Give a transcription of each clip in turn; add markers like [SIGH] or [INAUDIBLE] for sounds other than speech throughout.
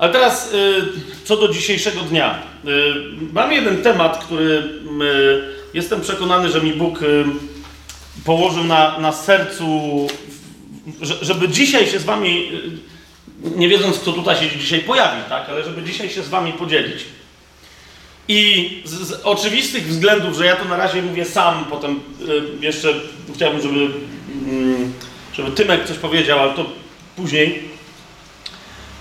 Ale teraz y, co do dzisiejszego dnia. Y, mam jeden temat, który y, jestem przekonany, że mi Bóg położył na, na sercu, że, żeby dzisiaj się z wami, nie wiedząc kto tutaj się dzisiaj pojawi, tak, ale żeby dzisiaj się z wami podzielić. I z, z oczywistych względów, że ja to na razie mówię sam, potem jeszcze chciałbym, żeby, mm, żeby Tymek coś powiedział, ale to później.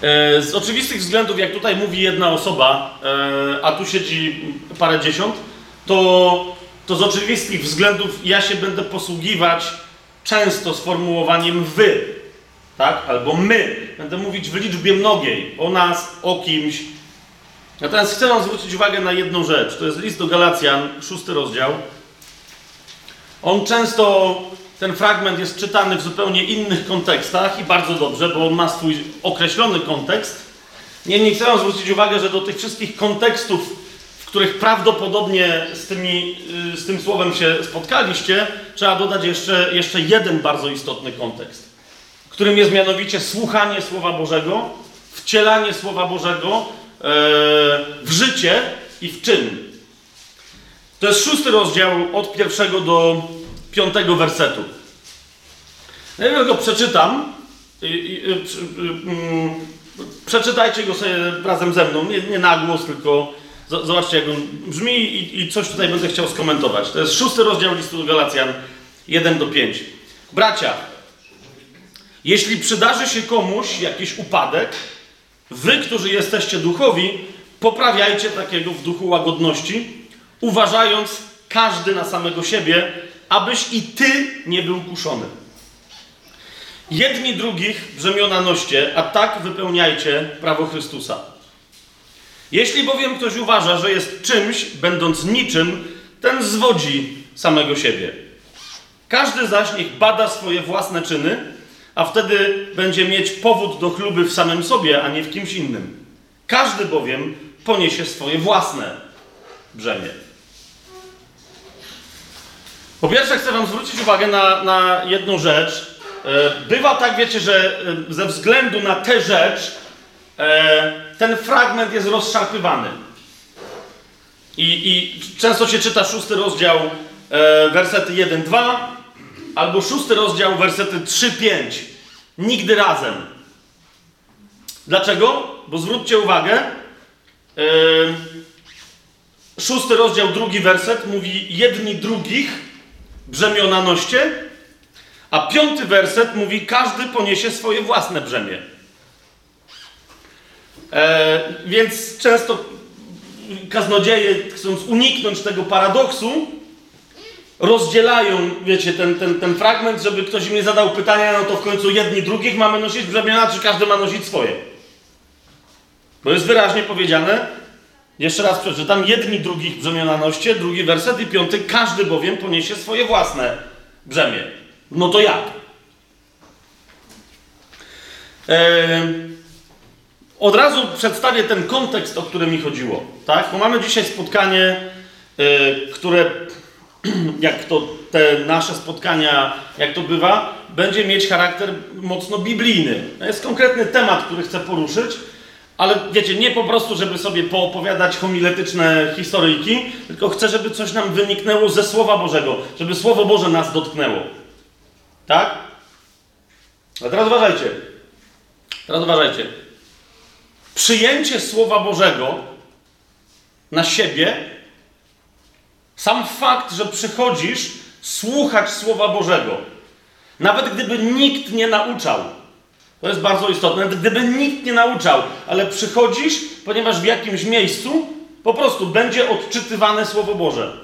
E, Z oczywistych względów, jak tutaj mówi jedna osoba, e, a tu siedzi parę dziesiąt, to, to z oczywistych względów ja się będę posługiwać często sformułowaniem wy, tak? Albo my. Będę mówić w liczbie mnogiej, o nas, o kimś. Natomiast chcę wam zwrócić uwagę na jedną rzecz. To jest list do Galacjan, szósty rozdział. On często, ten fragment jest czytany w zupełnie innych kontekstach i bardzo dobrze, bo on ma swój określony kontekst. Niemniej chcę zwrócić uwagę, że do tych wszystkich kontekstów, w których prawdopodobnie z, tymi, y, z tym słowem się spotkaliście, trzeba dodać jeszcze, jeszcze jeden bardzo istotny kontekst, którym jest mianowicie słuchanie Słowa Bożego, wcielanie Słowa Bożego e, w życie i w czyn. To jest szósty rozdział od pierwszego do piątego wersetu. Ja go przeczytam. Przy- y, mm, przeczytajcie go sobie razem ze mną. Nie, nie na głos, tylko zobaczcie, jak on brzmi i, i coś tutaj będę chciał skomentować. To jest szósty rozdział listu do Galacjan 1 do 5. Bracia, jeśli przydarzy się komuś jakiś upadek, wy, którzy jesteście duchowi, poprawiajcie takiego w duchu łagodności, uważając każdy na samego siebie, abyś i ty nie był kuszony. Jedni drugich brzemiona noście, a tak wypełniajcie prawo Chrystusa. Jeśli bowiem ktoś uważa, że jest czymś, będąc niczym, ten zwodzi samego siebie. Każdy zaś niech bada swoje własne czyny, a wtedy będzie mieć powód do chluby w samym sobie, a nie w kimś innym. Każdy bowiem poniesie swoje własne brzemię. Po pierwsze, chcę Wam zwrócić uwagę na, na jedną rzecz. E, Bywa tak, wiecie, że e, ze względu na tę rzecz e, ten fragment jest rozszarpywany. I, I często się czyta szósty rozdział, wersety 1-2, albo szósty rozdział, wersety 3-5. Nigdy razem. Dlaczego? Bo zwróćcie uwagę, szósty rozdział, drugi werset mówi jedni drugich brzemiona noście, a piąty werset mówi każdy poniesie swoje własne brzemię. E, więc często kaznodzieje, chcąc uniknąć tego paradoksu, rozdzielają, wiecie, ten, ten, ten fragment, żeby ktoś im nie zadał pytania, no to w końcu jedni drugich mamy nosić brzemiona, czy każdy ma nosić swoje. Bo jest wyraźnie powiedziane, jeszcze raz przeczytam, jedni drugich brzemiona noście, drugi werset i piąty, każdy bowiem poniesie swoje własne brzemię. No to jak? Od razu przedstawię ten kontekst, o który mi chodziło. Tak? Bo mamy dzisiaj spotkanie, e, które, [CLEARS THROAT] jak to te nasze spotkania, jak to bywa, będzie mieć charakter mocno biblijny. Jest konkretny temat, który chcę poruszyć, ale wiecie, nie po prostu, żeby sobie poopowiadać homiletyczne historyjki, tylko chcę, żeby coś nam wyniknęło ze Słowa Bożego, żeby Słowo Boże nas dotknęło. Tak? A teraz uważajcie. Teraz uważajcie. Przyjęcie Słowa Bożego na siebie, sam fakt, że przychodzisz słuchać Słowa Bożego, nawet gdyby nikt nie nauczał, to jest bardzo istotne, nawet gdyby nikt nie nauczał, ale przychodzisz, ponieważ w jakimś miejscu po prostu będzie odczytywane Słowo Boże.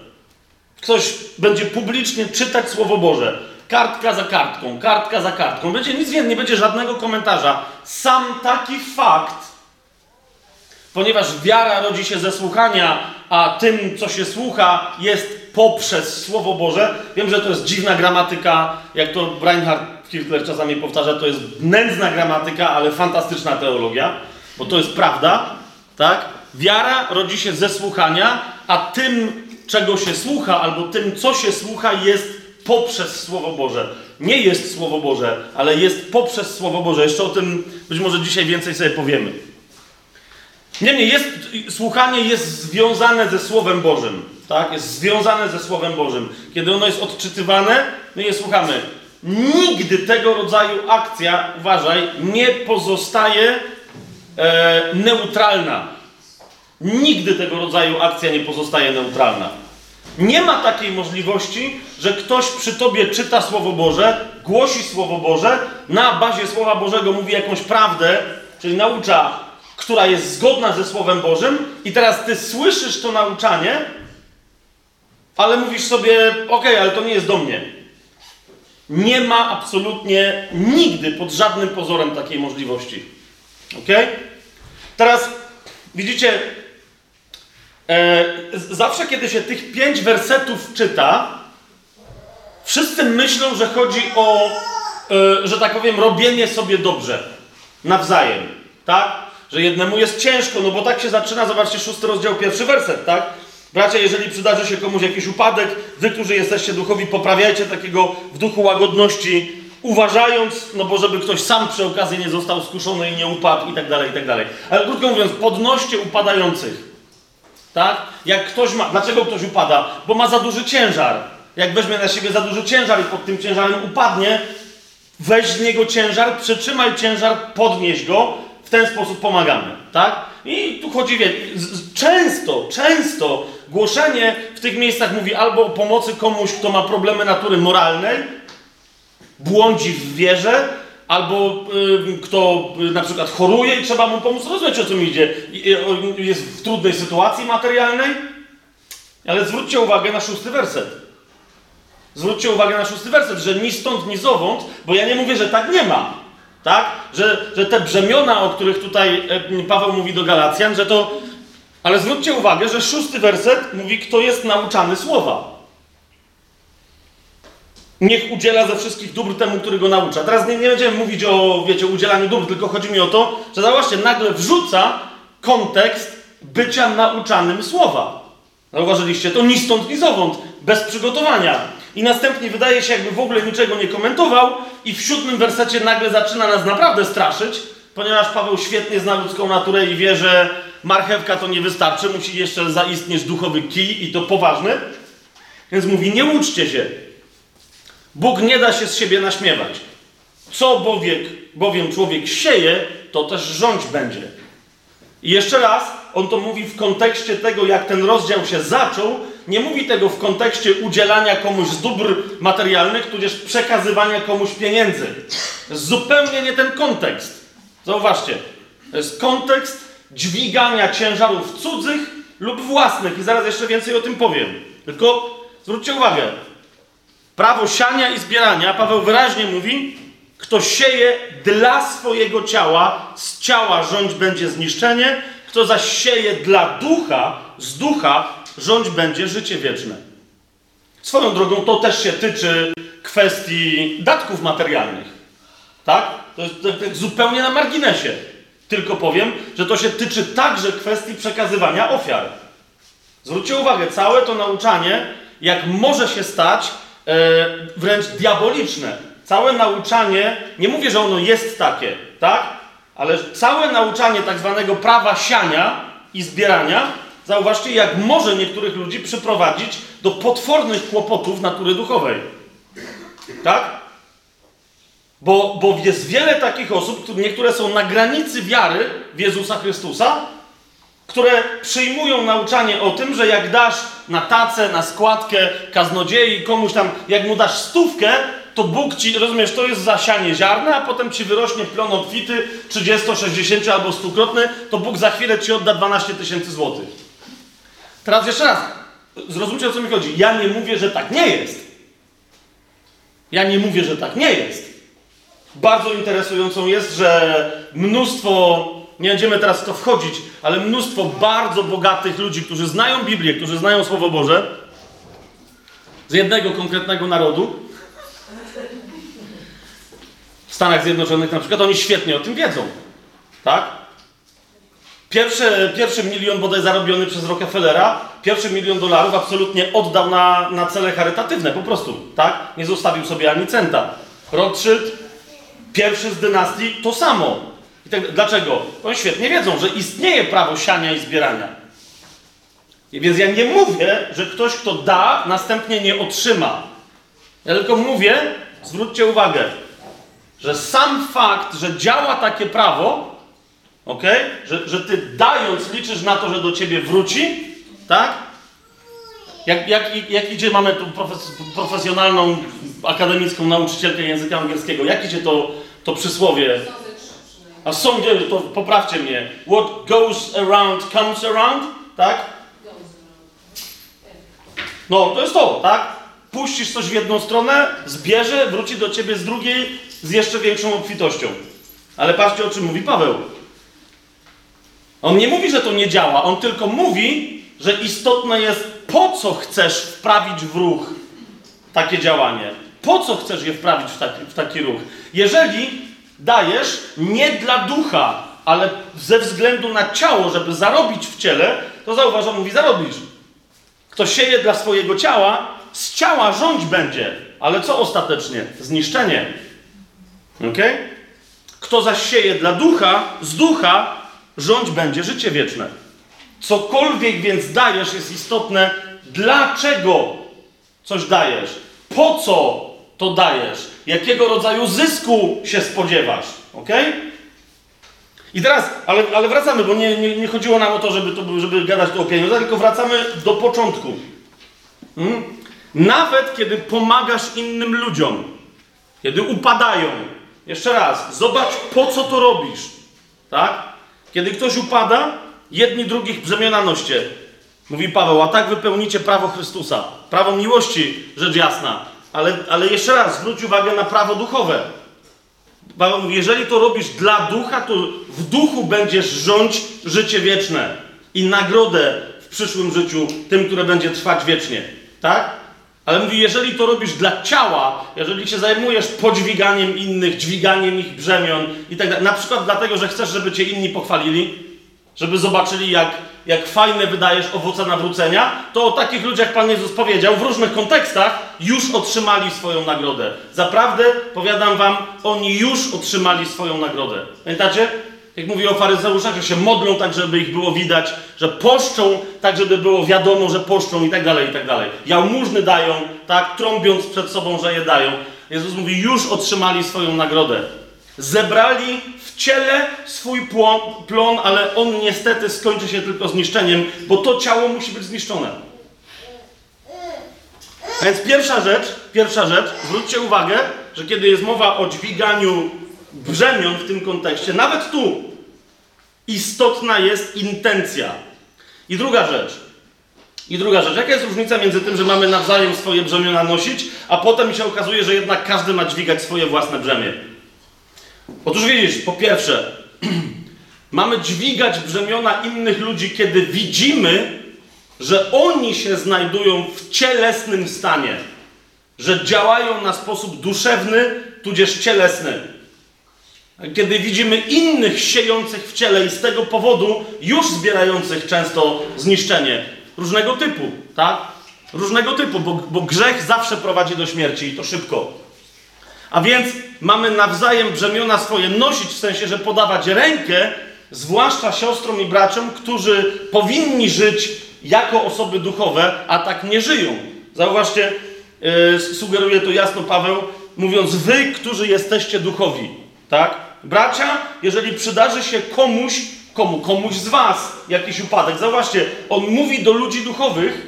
Ktoś będzie publicznie czytać Słowo Boże. Kartka za kartką, kartka za kartką. Będzie nic więcej, nie będzie żadnego komentarza. Sam taki fakt, ponieważ wiara rodzi się ze słuchania, a tym, co się słucha, jest poprzez Słowo Boże. Wiem, że to jest dziwna gramatyka, jak to Reinhard Kirchler czasami powtarza, to jest nędzna gramatyka, ale fantastyczna teologia, bo to jest prawda, tak? Wiara rodzi się ze słuchania, a tym, czego się słucha, albo tym, co się słucha, jest poprzez Słowo Boże. Nie jest Słowo Boże, ale jest poprzez Słowo Boże. Jeszcze o tym być może dzisiaj więcej sobie powiemy. Niemniej jest, słuchanie jest związane ze Słowem Bożym. Tak? Jest związane ze Słowem Bożym. Kiedy ono jest odczytywane, my je słuchamy. Nigdy tego rodzaju akcja, uważaj, nie pozostaje e, neutralna. Nigdy tego rodzaju akcja nie pozostaje neutralna. Nie ma takiej możliwości, że ktoś przy tobie czyta Słowo Boże, głosi Słowo Boże, na bazie Słowa Bożego mówi jakąś prawdę, czyli naucza, która jest zgodna ze Słowem Bożym, i teraz ty słyszysz to nauczanie, ale mówisz sobie, ok, ale to nie jest do mnie. Nie ma absolutnie nigdy pod żadnym pozorem takiej możliwości. Ok? Teraz widzicie, e, zawsze kiedy się tych pięć wersetów czyta, wszyscy myślą, że chodzi o, e, że tak powiem, robienie sobie dobrze. Nawzajem. Tak? Że jednemu jest ciężko, no bo tak się zaczyna, zobaczcie, szósty rozdział, pierwszy werset, tak? Bracia, jeżeli przydarzy się komuś jakiś upadek, wy, którzy jesteście duchowi, poprawiajcie takiego w duchu łagodności, uważając, no bo żeby ktoś sam przy okazji nie został skuszony i nie upadł i tak dalej, i tak dalej. Ale krótko mówiąc, podnoście upadających. Tak? Jak ktoś ma... Dlaczego ktoś upada? Bo ma za duży ciężar. Jak weźmie na siebie za duży ciężar i pod tym ciężarem upadnie, weź z niego ciężar, przytrzymaj ciężar, podnieś go, w ten sposób pomagamy, tak? I tu chodzi, wie, często, często głoszenie w tych miejscach mówi albo o pomocy komuś, kto ma problemy natury moralnej, błądzi w wierze, albo y, kto y, na przykład choruje i trzeba mu pomóc. Rozumiecie, o co mi idzie? Y, jest w trudnej sytuacji materialnej, ale zwróćcie uwagę na szósty werset. Zwróćcie uwagę na szósty werset, że ni stąd, ni zowąd, bo ja nie mówię, że tak nie ma. Tak? Że, że te brzemiona, o których tutaj e, Paweł mówi do Galacjan, że to. Ale zwróćcie uwagę, że szósty werset mówi, kto jest nauczany słowa. Niech udziela ze wszystkich dóbr temu, który go naucza. Teraz nie, nie będziemy mówić o, wiecie, udzielaniu dóbr, tylko chodzi mi o to, że zauważcie, nagle wrzuca kontekst bycia nauczanym słowa. Zauważyliście to ni stąd, ni zowąd, bez przygotowania. I następnie wydaje się, jakby w ogóle niczego nie komentował, i w siódmym wersecie nagle zaczyna nas naprawdę straszyć, ponieważ Paweł świetnie zna ludzką naturę i wie, że marchewka to nie wystarczy, musi jeszcze zaistnieć duchowy kij i to poważny. Więc mówi: Nie uczcie się. Bóg nie da się z siebie naśmiewać. Co bowiem, bowiem człowiek sieje, to też rządź będzie. I jeszcze raz, on to mówi w kontekście tego, jak ten rozdział się zaczął. Nie mówi tego w kontekście udzielania komuś z dóbr materialnych, tudzież przekazywania komuś pieniędzy. Zupełnie nie ten kontekst. Zauważcie. To jest kontekst dźwigania ciężarów cudzych lub własnych. I zaraz jeszcze więcej o tym powiem. Tylko zwróćcie uwagę. Prawo siania i zbierania, Paweł wyraźnie mówi, kto sieje dla swojego ciała, z ciała rządź będzie zniszczenie, kto zaś sieje dla ducha, z ducha rządź będzie życie wieczne. Swoją drogą to też się tyczy kwestii datków materialnych. Tak? To jest, jest zupełnie na marginesie. Tylko powiem, że to się tyczy także kwestii przekazywania ofiar. Zwróćcie uwagę, całe to nauczanie, jak może się stać wręcz diaboliczne. Całe nauczanie, nie mówię, że ono jest takie, tak? Ale całe nauczanie tak zwanego prawa siania i zbierania, zauważcie, jak może niektórych ludzi przyprowadzić do potwornych kłopotów natury duchowej. Tak? Bo, bo jest wiele takich osób, niektóre są na granicy wiary w Jezusa Chrystusa, które przyjmują nauczanie o tym, że jak dasz na tacę, na składkę kaznodziei, komuś tam, jak mu dasz stówkę, to Bóg ci, rozumiesz, to jest zasianie ziarna, a potem ci wyrośnie plon obfity, 30, 60 albo 100-krotny, to Bóg za chwilę ci odda 12 tysięcy złotych. Teraz jeszcze raz, zrozumcie o co mi chodzi. Ja nie mówię, że tak nie jest. Ja nie mówię, że tak nie jest. Bardzo interesującą jest, że mnóstwo, nie będziemy teraz w to wchodzić, ale mnóstwo bardzo bogatych ludzi, którzy znają Biblię, którzy znają Słowo Boże, z jednego konkretnego narodu, w Stanach Zjednoczonych na przykład, oni świetnie o tym wiedzą. Tak? Pierwszy, pierwszy milion bodaj zarobiony przez Rockefellera, pierwszy milion dolarów absolutnie oddał na, na cele charytatywne, po prostu, tak? Nie zostawił sobie ani centa. Rothschild, pierwszy z dynastii, to samo. I tak, dlaczego? Oni świetnie wiedzą, że istnieje prawo siania i zbierania. I więc ja nie mówię, że ktoś, kto da, następnie nie otrzyma. Ja tylko mówię, zwróćcie uwagę, że sam fakt, że działa takie prawo, ok, że, że ty dając liczysz na to, że do ciebie wróci, tak? Jak, jak, jak idzie, mamy tu profes, profesjonalną, akademicką nauczycielkę języka angielskiego, jak idzie to, to przysłowie? A są, to poprawcie mnie. What goes around comes around, tak? No, to jest to, tak? Puścisz coś w jedną stronę, zbierze, wróci do ciebie z drugiej z jeszcze większą obfitością. Ale patrzcie, o czym mówi Paweł. On nie mówi, że to nie działa, on tylko mówi, że istotne jest, po co chcesz wprawić w ruch takie działanie. Po co chcesz je wprawić w taki, w taki ruch? Jeżeli dajesz nie dla ducha, ale ze względu na ciało, żeby zarobić w ciele, to zauważam, mówi zarobisz. Kto sieje dla swojego ciała, z ciała rządź będzie. Ale co ostatecznie? Zniszczenie. Ok? Kto zaś sieje dla ducha, z ducha rządź będzie życie wieczne. Cokolwiek więc dajesz jest istotne, dlaczego coś dajesz, po co to dajesz, jakiego rodzaju zysku się spodziewasz. Ok? I teraz, ale, ale wracamy, bo nie, nie, nie, chodziło nam o to, żeby, to, żeby gadać tu o pieniądzach, tylko wracamy do początku. Hmm? Nawet kiedy pomagasz innym ludziom, kiedy upadają, jeszcze raz, zobacz po co to robisz. Tak? Kiedy ktoś upada, jedni drugich brzemiona noście. Mówi Paweł, a tak wypełnicie prawo Chrystusa. Prawo miłości, rzecz jasna. Ale, ale jeszcze raz, zwróć uwagę na prawo duchowe. Paweł mówi, jeżeli to robisz dla ducha, to w duchu będziesz rządź życie wieczne i nagrodę w przyszłym życiu tym, które będzie trwać wiecznie. Tak? Ale mówi, jeżeli to robisz dla ciała, jeżeli się zajmujesz podźwiganiem innych, dźwiganiem ich brzemion i tak dalej, na przykład dlatego, że chcesz, żeby cię inni pochwalili, żeby zobaczyli, jak, jak fajne wydajesz owoce nawrócenia, to o takich ludziach Pan Jezus powiedział w różnych kontekstach, już otrzymali swoją nagrodę. Zaprawdę, powiadam Wam, oni już otrzymali swoją nagrodę. Pamiętacie? Jak mówi o faryzeuszach, że się modlą tak, żeby ich było widać, że poszczą tak, żeby było wiadomo, że poszczą i tak dalej, i tak dalej. Jałmużny dają, tak, trąbiąc przed sobą, że je dają. Jezus mówi, już otrzymali swoją nagrodę. Zebrali w ciele swój plon, ale on niestety skończy się tylko zniszczeniem, bo to ciało musi być zniszczone. A więc pierwsza rzecz, pierwsza rzecz, zwróćcie uwagę, że kiedy jest mowa o dźwiganiu brzemion w tym kontekście, nawet tu istotna jest intencja. I druga rzecz. I druga rzecz. Jaka jest różnica między tym, że mamy nawzajem swoje brzemiona nosić, a potem się okazuje, że jednak każdy ma dźwigać swoje własne brzemię? Otóż widzisz, po pierwsze, [CLEARS THROAT] mamy dźwigać brzemiona innych ludzi, kiedy widzimy, że oni się znajdują w cielesnym stanie, że działają na sposób duszewny, tudzież cielesny. Kiedy widzimy innych siejących w ciele i z tego powodu już zbierających często zniszczenie różnego typu, tak? Różnego typu, bo, bo grzech zawsze prowadzi do śmierci i to szybko. A więc mamy nawzajem brzemiona swoje nosić, w sensie, że podawać rękę, zwłaszcza siostrom i braciom, którzy powinni żyć jako osoby duchowe, a tak nie żyją. Zauważcie, yy, sugeruje to jasno Paweł, mówiąc wy, którzy jesteście duchowi. Tak? Bracia, jeżeli przydarzy się komuś, komu? Komuś z was jakiś upadek. Zauważcie, on mówi do ludzi duchowych,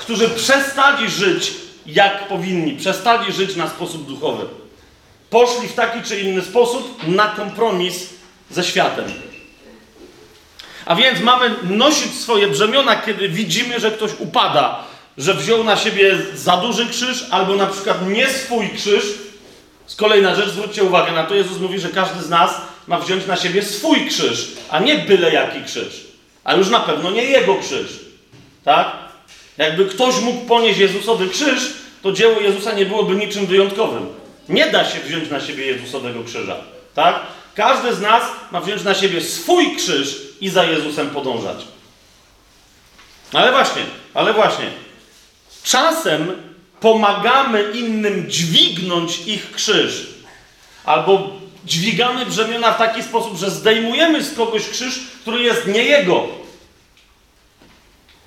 którzy przestali żyć jak powinni, przestali żyć na sposób duchowy. Poszli w taki czy inny sposób na kompromis ze światem. A więc mamy nosić swoje brzemiona, kiedy widzimy, że ktoś upada, że wziął na siebie za duży krzyż, albo na przykład nie swój krzyż. Z kolejna rzecz, zwróćcie uwagę na to, Jezus mówi, że każdy z nas ma wziąć na siebie swój krzyż, a nie byle jaki krzyż. A już na pewno nie jego krzyż. Tak? Jakby ktoś mógł ponieść Jezusowy krzyż, to dzieło Jezusa nie byłoby niczym wyjątkowym. Nie da się wziąć na siebie Jezusowego krzyża. Tak? Każdy z nas ma wziąć na siebie swój krzyż i za Jezusem podążać. Ale właśnie, ale właśnie. Czasem pomagamy innym dźwignąć ich krzyż. Albo dźwigamy brzemiona w taki sposób, że zdejmujemy z kogoś krzyż, który jest nie jego.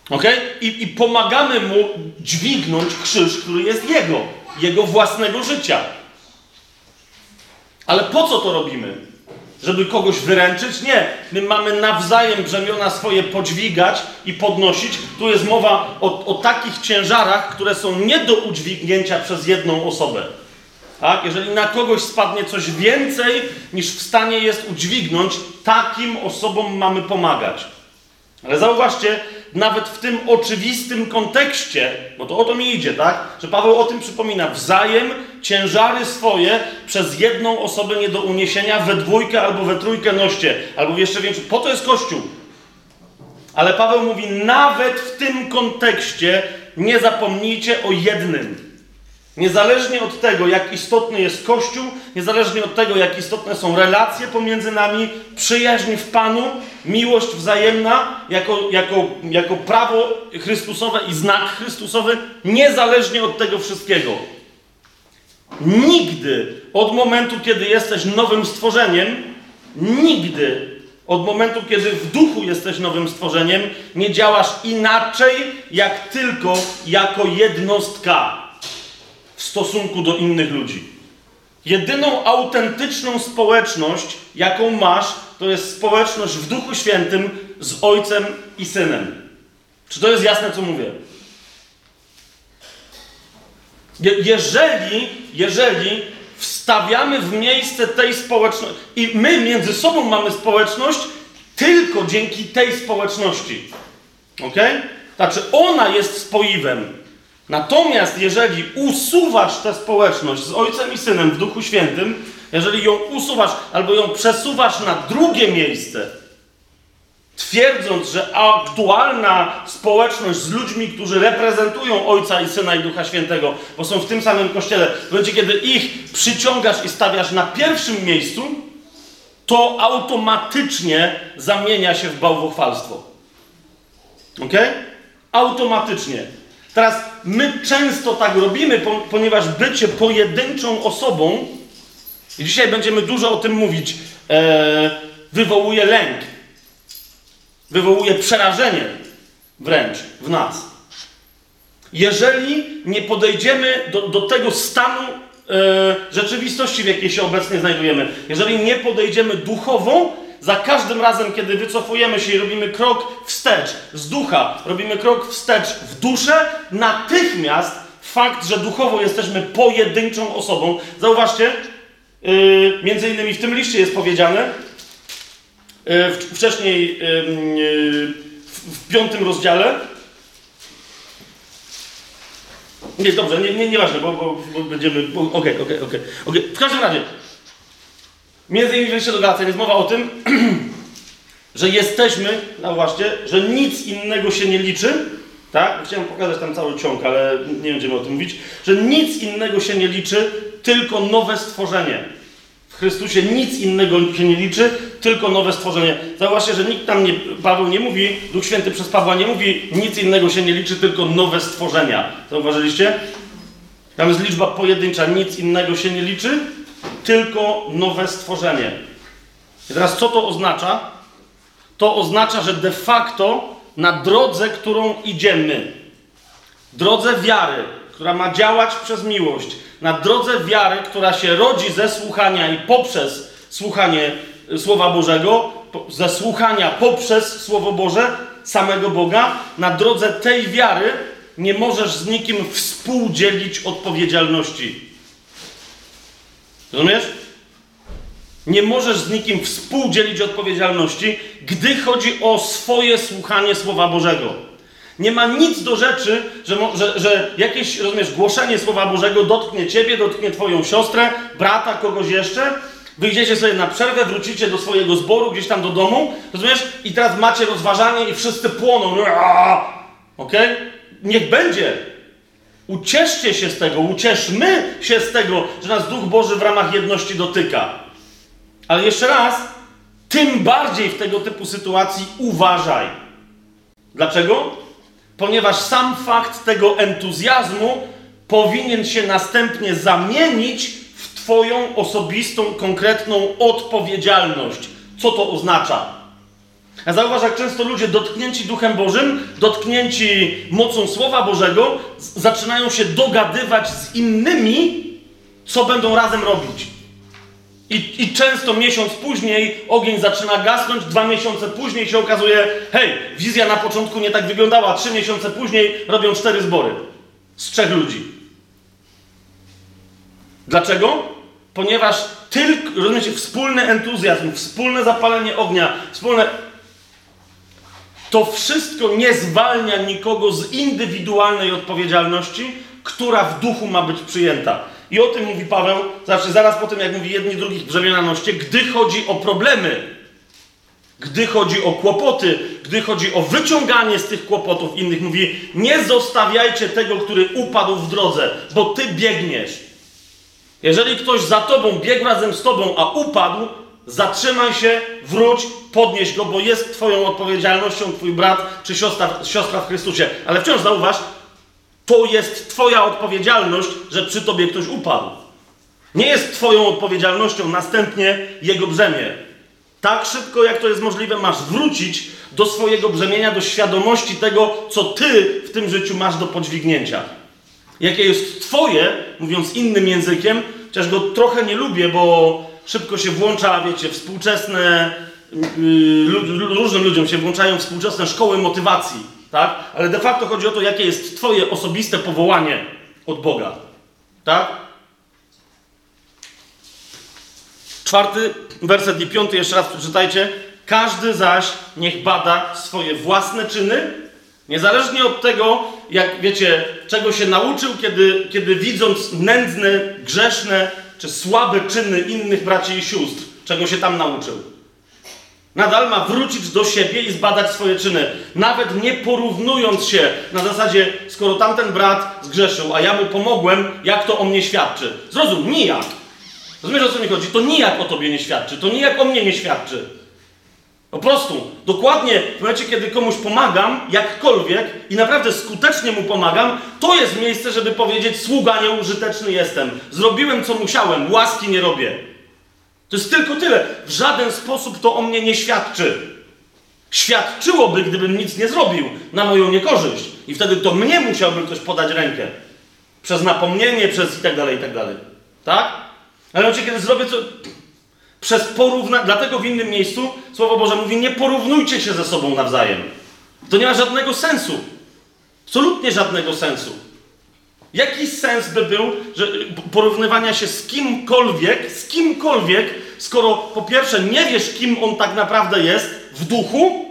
Ok? I, I pomagamy mu dźwignąć krzyż, który jest jego, jego własnego życia. Ale po co to robimy? Żeby kogoś wyręczyć? Nie. My mamy nawzajem brzemiona swoje podźwigać i podnosić. Tu jest mowa o, o takich ciężarach, które są nie do udźwignięcia przez jedną osobę. Tak? Jeżeli na kogoś spadnie coś więcej niż w stanie jest udźwignąć, takim osobom mamy pomagać. Ale zauważcie, nawet w tym oczywistym kontekście, bo to o to mi idzie, tak? Że Paweł o tym przypomina, wzajem ciężary swoje przez jedną osobę nie do uniesienia, we dwójkę albo we trójkę noście, albo jeszcze więcej. Po to jest Kościół. Ale Paweł mówi, nawet w tym kontekście nie zapomnijcie o jednym. Niezależnie od tego, jak istotny jest Kościół, niezależnie od tego, jak istotne są relacje pomiędzy nami, przyjaźń w Panu, miłość wzajemna, jako, jako, jako prawo Chrystusowe i znak Chrystusowy, niezależnie od tego wszystkiego. Nigdy od momentu, kiedy jesteś nowym stworzeniem, nigdy od momentu, kiedy w duchu jesteś nowym stworzeniem, nie działasz inaczej, jak tylko jako jednostka stosunku do innych ludzi. Jedyną autentyczną społeczność, jaką masz, to jest społeczność w Duchu Świętym z Ojcem i Synem. Czy to jest jasne, co mówię? Jeżeli, jeżeli wstawiamy w miejsce tej społeczności i my między sobą mamy społeczność tylko dzięki tej społeczności. Ok? Znaczy, ona jest spoiwem. Natomiast jeżeli usuwasz tę społeczność z Ojcem i Synem w Duchu Świętym, jeżeli ją usuwasz albo ją przesuwasz na drugie miejsce, twierdząc, że aktualna społeczność z ludźmi, którzy reprezentują Ojca i Syna i Ducha Świętego, bo są w tym samym kościele, w momencie, kiedy ich przyciągasz i stawiasz na pierwszym miejscu, to automatycznie zamienia się w bałwochwalstwo. Ok? Automatycznie. Teraz my często tak robimy, ponieważ bycie pojedynczą osobą, i dzisiaj będziemy dużo o tym mówić, e, wywołuje lęk, wywołuje przerażenie wręcz w nas. Jeżeli nie podejdziemy do, do tego stanu e, rzeczywistości, w jakiej się obecnie znajdujemy, jeżeli nie podejdziemy duchowo, za każdym razem, kiedy wycofujemy się i robimy krok wstecz z ducha, robimy krok wstecz w duszę, natychmiast fakt, że duchowo jesteśmy pojedynczą osobą, zauważcie, yy, między innymi w tym liście jest powiedziane, yy, wcześniej yy, w, w piątym rozdziale, nie, dobrze, nie, nie, nieważne, bo, bo, bo będziemy. Okej, okej, okej. W każdym razie, Między innymi w liście do Galacji jest mowa o tym, [CLEARS THROAT] że jesteśmy, zauważcie, że nic innego się nie liczy, tak? Chciałem pokazać tam cały ciąg, ale nie będziemy o tym mówić, że nic innego się nie liczy, tylko nowe stworzenie. W Chrystusie nic innego się nie liczy, tylko nowe stworzenie. Zauważcie, że nikt tam nie, Paweł nie mówi, Duch Święty przez Pawła nie mówi, nic innego się nie liczy, tylko nowe stworzenia. Zauważyliście? Tam jest liczba pojedyncza, nic innego się nie liczy, tylko nowe stworzenie. I teraz co to oznacza? To oznacza, że de facto na drodze, którą idziemy, drodze wiary, która ma działać przez miłość, na drodze wiary, która się rodzi ze słuchania i poprzez słuchanie Słowa Bożego, ze słuchania poprzez Słowo Boże, samego Boga, na drodze tej wiary nie możesz z nikim współdzielić odpowiedzialności. Rozumiesz? Nie możesz z nikim współdzielić odpowiedzialności, gdy chodzi o swoje słuchanie Słowa Bożego. Nie ma nic do rzeczy, że, że, że jakieś, rozumiesz, głoszenie Słowa Bożego dotknie ciebie, dotknie twoją siostrę, brata, kogoś jeszcze. Wyjdziecie sobie na przerwę, wrócicie do swojego zboru, gdzieś tam do domu, rozumiesz? I teraz macie rozważanie i wszyscy płoną. Okej? Okay? Niech będzie. Ucieszcie się z tego, ucieszmy się z tego, że nas Duch Boży w ramach jedności dotyka. Ale jeszcze raz, tym bardziej w tego typu sytuacji uważaj. Dlaczego? Ponieważ sam fakt tego entuzjazmu powinien się następnie zamienić w Twoją osobistą, konkretną odpowiedzialność. Co to oznacza? A zauważ, jak często ludzie dotknięci Duchem Bożym, dotknięci mocą Słowa Bożego, zaczynają się dogadywać z innymi, co będą razem robić. I, I, często miesiąc później ogień zaczyna gasnąć, dwa miesiące później się okazuje, hej, wizja na początku nie tak wyglądała, trzy miesiące później robią cztery zbory z trzech ludzi. Dlaczego? Ponieważ tylko, rozumiecie, wspólny entuzjazm, wspólne zapalenie ognia, wspólne. To wszystko nie zwalnia nikogo z indywidualnej odpowiedzialności, która w duchu ma być przyjęta. I o tym mówi Paweł, zawsze zaraz po tym, jak mówi jedni drugich brzemienanoście, gdy chodzi o problemy, gdy chodzi o kłopoty, gdy chodzi o wyciąganie z tych kłopotów innych, mówi: Nie zostawiajcie tego, który upadł w drodze, bo ty biegniesz. Jeżeli ktoś za tobą biegł razem z tobą, a upadł, zatrzymaj się, wróć, podnieś go, bo jest twoją odpowiedzialnością twój brat czy siostra, siostra w Chrystusie. Ale wciąż zauważ, to jest Twoja odpowiedzialność, że przy Tobie ktoś upadł. Nie jest Twoją odpowiedzialnością następnie jego brzemię. Tak szybko, jak to jest możliwe, masz wrócić do swojego brzemienia, do świadomości tego, co Ty w tym życiu masz do podźwignięcia. Jakie jest Twoje, mówiąc innym językiem, chociaż go trochę nie lubię, bo szybko się włącza, wiecie, współczesne, yy, różnym ludziom się włączają współczesne szkoły motywacji tak? Ale de facto chodzi o to, jakie jest Twoje osobiste powołanie od Boga, tak? Czwarty werset i piąty, jeszcze raz przeczytajcie. Każdy zaś niech bada swoje własne czyny, niezależnie od tego, jak wiecie, czego się nauczył, kiedy, kiedy widząc nędzne, grzeszne czy słabe czyny innych braci i sióstr, czego się tam nauczył. Nadal ma wrócić do siebie i zbadać swoje czyny. Nawet nie porównując się na zasadzie, skoro tamten brat zgrzeszył, a ja mu pomogłem, jak to o mnie świadczy. Zrozum, nijak. Rozumiesz o co mi chodzi? To nijak o tobie nie świadczy, to nijak o mnie nie świadczy. Po prostu, dokładnie w momencie, kiedy komuś pomagam, jakkolwiek i naprawdę skutecznie mu pomagam, to jest miejsce, żeby powiedzieć: Sługa nieużyteczny jestem. Zrobiłem co musiałem, łaski nie robię. To jest tylko tyle. W żaden sposób to o mnie nie świadczy. Świadczyłoby, gdybym nic nie zrobił na moją niekorzyść. I wtedy to mnie musiałby ktoś podać rękę. Przez napomnienie, przez i tak dalej, i tak. Tak? Ale oczywiście, kiedy zrobię to przez porównanie, dlatego w innym miejscu Słowo Boże mówi, nie porównujcie się ze sobą nawzajem. To nie ma żadnego sensu. Absolutnie żadnego sensu. Jaki sens by był, że porównywania się z kimkolwiek, z kimkolwiek, skoro po pierwsze nie wiesz, kim on tak naprawdę jest w duchu,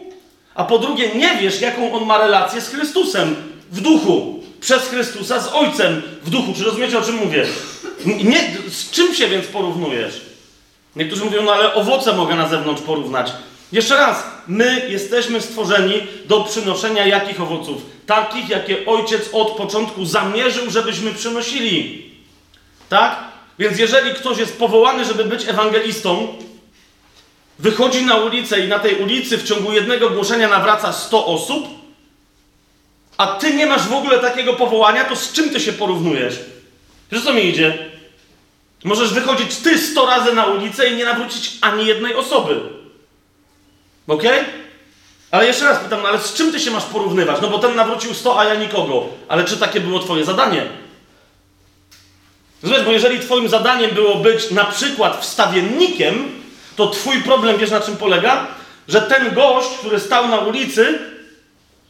a po drugie nie wiesz, jaką on ma relację z Chrystusem w duchu, przez Chrystusa z Ojcem w duchu. Czy rozumiecie, o czym mówię? Nie, z czym się więc porównujesz? Niektórzy mówią, no ale owoce mogę na zewnątrz porównać. Jeszcze raz, my jesteśmy stworzeni do przynoszenia jakich owoców? Takich, jakie ojciec od początku zamierzył, żebyśmy przynosili. Tak? Więc jeżeli ktoś jest powołany, żeby być ewangelistą, wychodzi na ulicę i na tej ulicy w ciągu jednego głoszenia nawraca 100 osób, a ty nie masz w ogóle takiego powołania, to z czym ty się porównujesz? Wiesz co mi idzie? Możesz wychodzić ty 100 razy na ulicę i nie nawrócić ani jednej osoby. Ok? Ale jeszcze raz pytam, no ale z czym ty się masz porównywać? No bo ten nawrócił 100, a ja nikogo. Ale czy takie było twoje zadanie? Zobacz, bo jeżeli twoim zadaniem było być na przykład wstawiennikiem, to twój problem, wiesz na czym polega? Że ten gość, który stał na ulicy,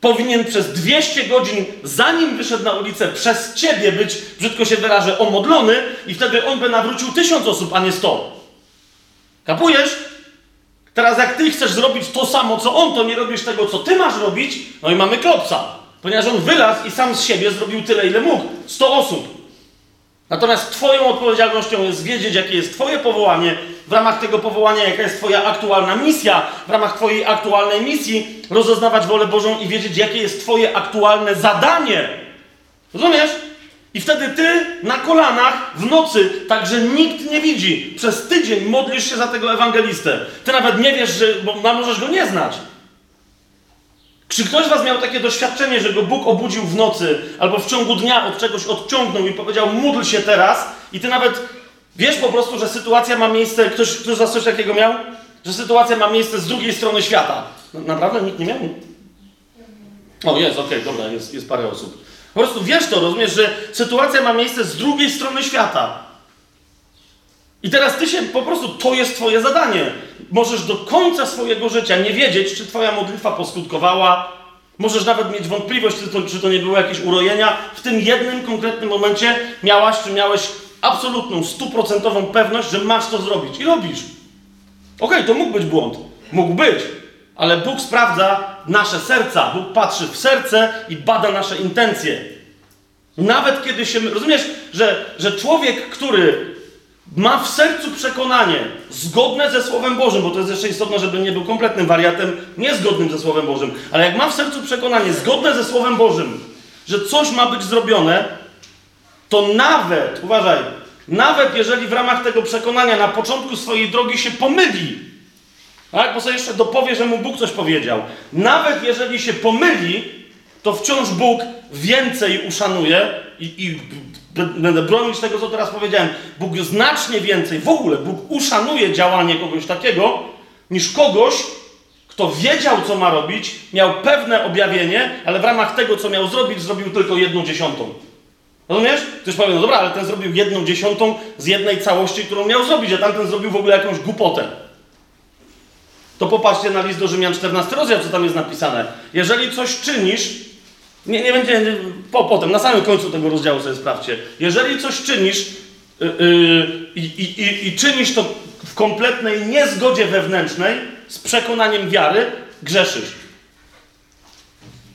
powinien przez 200 godzin, zanim wyszedł na ulicę, przez ciebie być, brzydko się wyrażę, omodlony i wtedy on by nawrócił tysiąc osób, a nie 100. Kapujesz? Teraz jak ty chcesz zrobić to samo, co on, to nie robisz tego, co ty masz robić, no i mamy klopsa. Ponieważ on wylazł i sam z siebie zrobił tyle, ile mógł. 100 osób. Natomiast twoją odpowiedzialnością jest wiedzieć, jakie jest twoje powołanie, w ramach tego powołania, jaka jest twoja aktualna misja, w ramach twojej aktualnej misji rozeznawać wolę Bożą i wiedzieć, jakie jest twoje aktualne zadanie. Rozumiesz? I wtedy ty na kolanach w nocy, tak że nikt nie widzi, przez tydzień modlisz się za tego ewangelistę. Ty nawet nie wiesz, że, bo możesz go nie znać. Czy ktoś z Was miał takie doświadczenie, że go Bóg obudził w nocy albo w ciągu dnia od czegoś odciągnął i powiedział: módl się teraz, i ty nawet Wiesz po prostu, że sytuacja ma miejsce, ktoś, ktoś z was coś takiego miał? Że sytuacja ma miejsce z drugiej strony świata. Naprawdę nikt nie miał? O, jest, okej, okay, dobra, jest, jest parę osób. Po prostu wiesz to, rozumiesz, że sytuacja ma miejsce z drugiej strony świata. I teraz ty się po prostu, to jest twoje zadanie. Możesz do końca swojego życia nie wiedzieć, czy twoja modlitwa poskutkowała. Możesz nawet mieć wątpliwość, czy to, czy to nie były jakieś urojenia. W tym jednym konkretnym momencie miałaś, czy miałeś absolutną, stuprocentową pewność, że masz to zrobić. I robisz. Okej, okay, to mógł być błąd. Mógł być. Ale Bóg sprawdza nasze serca. Bóg patrzy w serce i bada nasze intencje. Nawet kiedy się. Rozumiesz, że, że człowiek, który ma w sercu przekonanie zgodne ze Słowem Bożym, bo to jest jeszcze istotne, żeby nie był kompletnym wariatem, niezgodnym ze Słowem Bożym, ale jak ma w sercu przekonanie zgodne ze Słowem Bożym, że coś ma być zrobione, to nawet, uważaj, nawet jeżeli w ramach tego przekonania na początku swojej drogi się pomyli, tak? Bo sobie jeszcze dopowie, że mu Bóg coś powiedział. Nawet jeżeli się pomyli, to wciąż Bóg więcej uszanuje i, i będę bronić tego, co teraz powiedziałem. Bóg znacznie więcej, w ogóle Bóg uszanuje działanie kogoś takiego, niż kogoś, kto wiedział, co ma robić, miał pewne objawienie, ale w ramach tego, co miał zrobić, zrobił tylko jedną dziesiątą. Rozumiesz? Ktoś powie, no dobra, ale ten zrobił jedną dziesiątą z jednej całości, którą miał zrobić, a tamten zrobił w ogóle jakąś głupotę. To popatrzcie na list do Rzymian 14 rozdział, co tam jest napisane. Jeżeli coś czynisz, nie, nie będzie, po, potem, na samym końcu tego rozdziału sobie sprawdźcie. Jeżeli coś czynisz yy, yy, i, czynisz to w kompletnej niezgodzie wewnętrznej, z przekonaniem wiary, grzeszysz.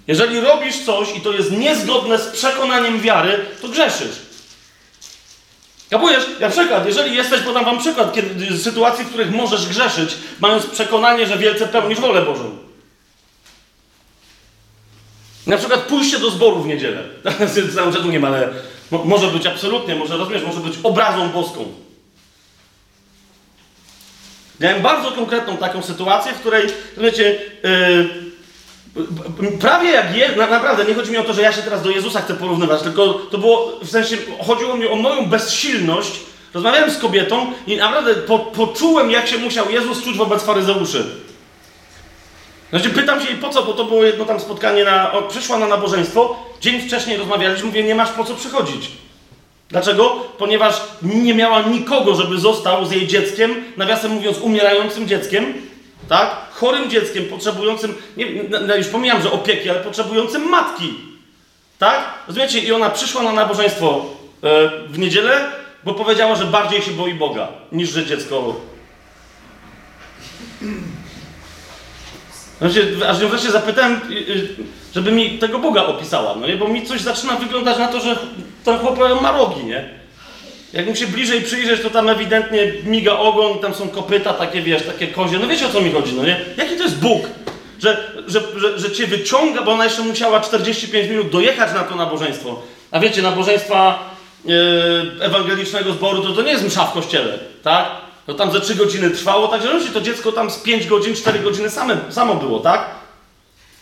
Jeżeli robisz coś i to jest niezgodne z przekonaniem wiary, to grzeszysz. Kapujesz? Na przykład, jeżeli jesteś, podam wam przykład kiedy, sytuacji, w których możesz grzeszyć, mając przekonanie, że wielce pełnisz wolę Bożą. Na przykład pójście do zboru w niedzielę. [LAUGHS] Całym czatu nie ma, ale może być absolutnie, może rozumiesz, może być obrazą boską. Miałem bardzo konkretną taką sytuację, w której, wiecie, yy, prawie jak jest, naprawdę nie chodzi mi o to, że ja się teraz do Jezusa chcę porównywać, tylko to było, w sensie, chodziło mi o moją bezsilność. Rozmawiałem z kobietą i naprawdę po, poczułem, jak się musiał Jezus czuć wobec faryzeuszy. Znaczy pytam się jej po co, bo to było jedno tam spotkanie, na, o, przyszła na nabożeństwo, dzień wcześniej rozmawialiśmy, mówię, nie masz po co przychodzić. Dlaczego? Ponieważ nie miała nikogo, żeby został z jej dzieckiem, nawiasem mówiąc, umierającym dzieckiem, tak? Chorym dzieckiem, potrzebującym, nie, no, już pomijam, że opieki, ale potrzebującym matki. Tak? Rozumiecie? I ona przyszła na nabożeństwo e, w niedzielę, bo powiedziała, że bardziej się boi Boga, niż że dziecko znaczy, aż ją wreszcie zapytałem, y, y, żeby mi tego Boga opisała, no nie? Bo mi coś zaczyna wyglądać na to, że ten chłop ma rogi, nie? Jak mu się bliżej przyjrzeć, to tam ewidentnie miga ogon, tam są kopyta takie, wiesz, takie kozie. No wiecie o co mi chodzi, no nie? Jaki to jest Bóg? Że, że, że, że cię wyciąga, bo ona jeszcze musiała 45 minut dojechać na to nabożeństwo. A wiecie, nabożeństwa yy, ewangelicznego zboru to, to nie jest msza w kościele, tak? To tam ze 3 godziny trwało, także no, to dziecko tam z 5 godzin, 4 godziny same, samo było, tak?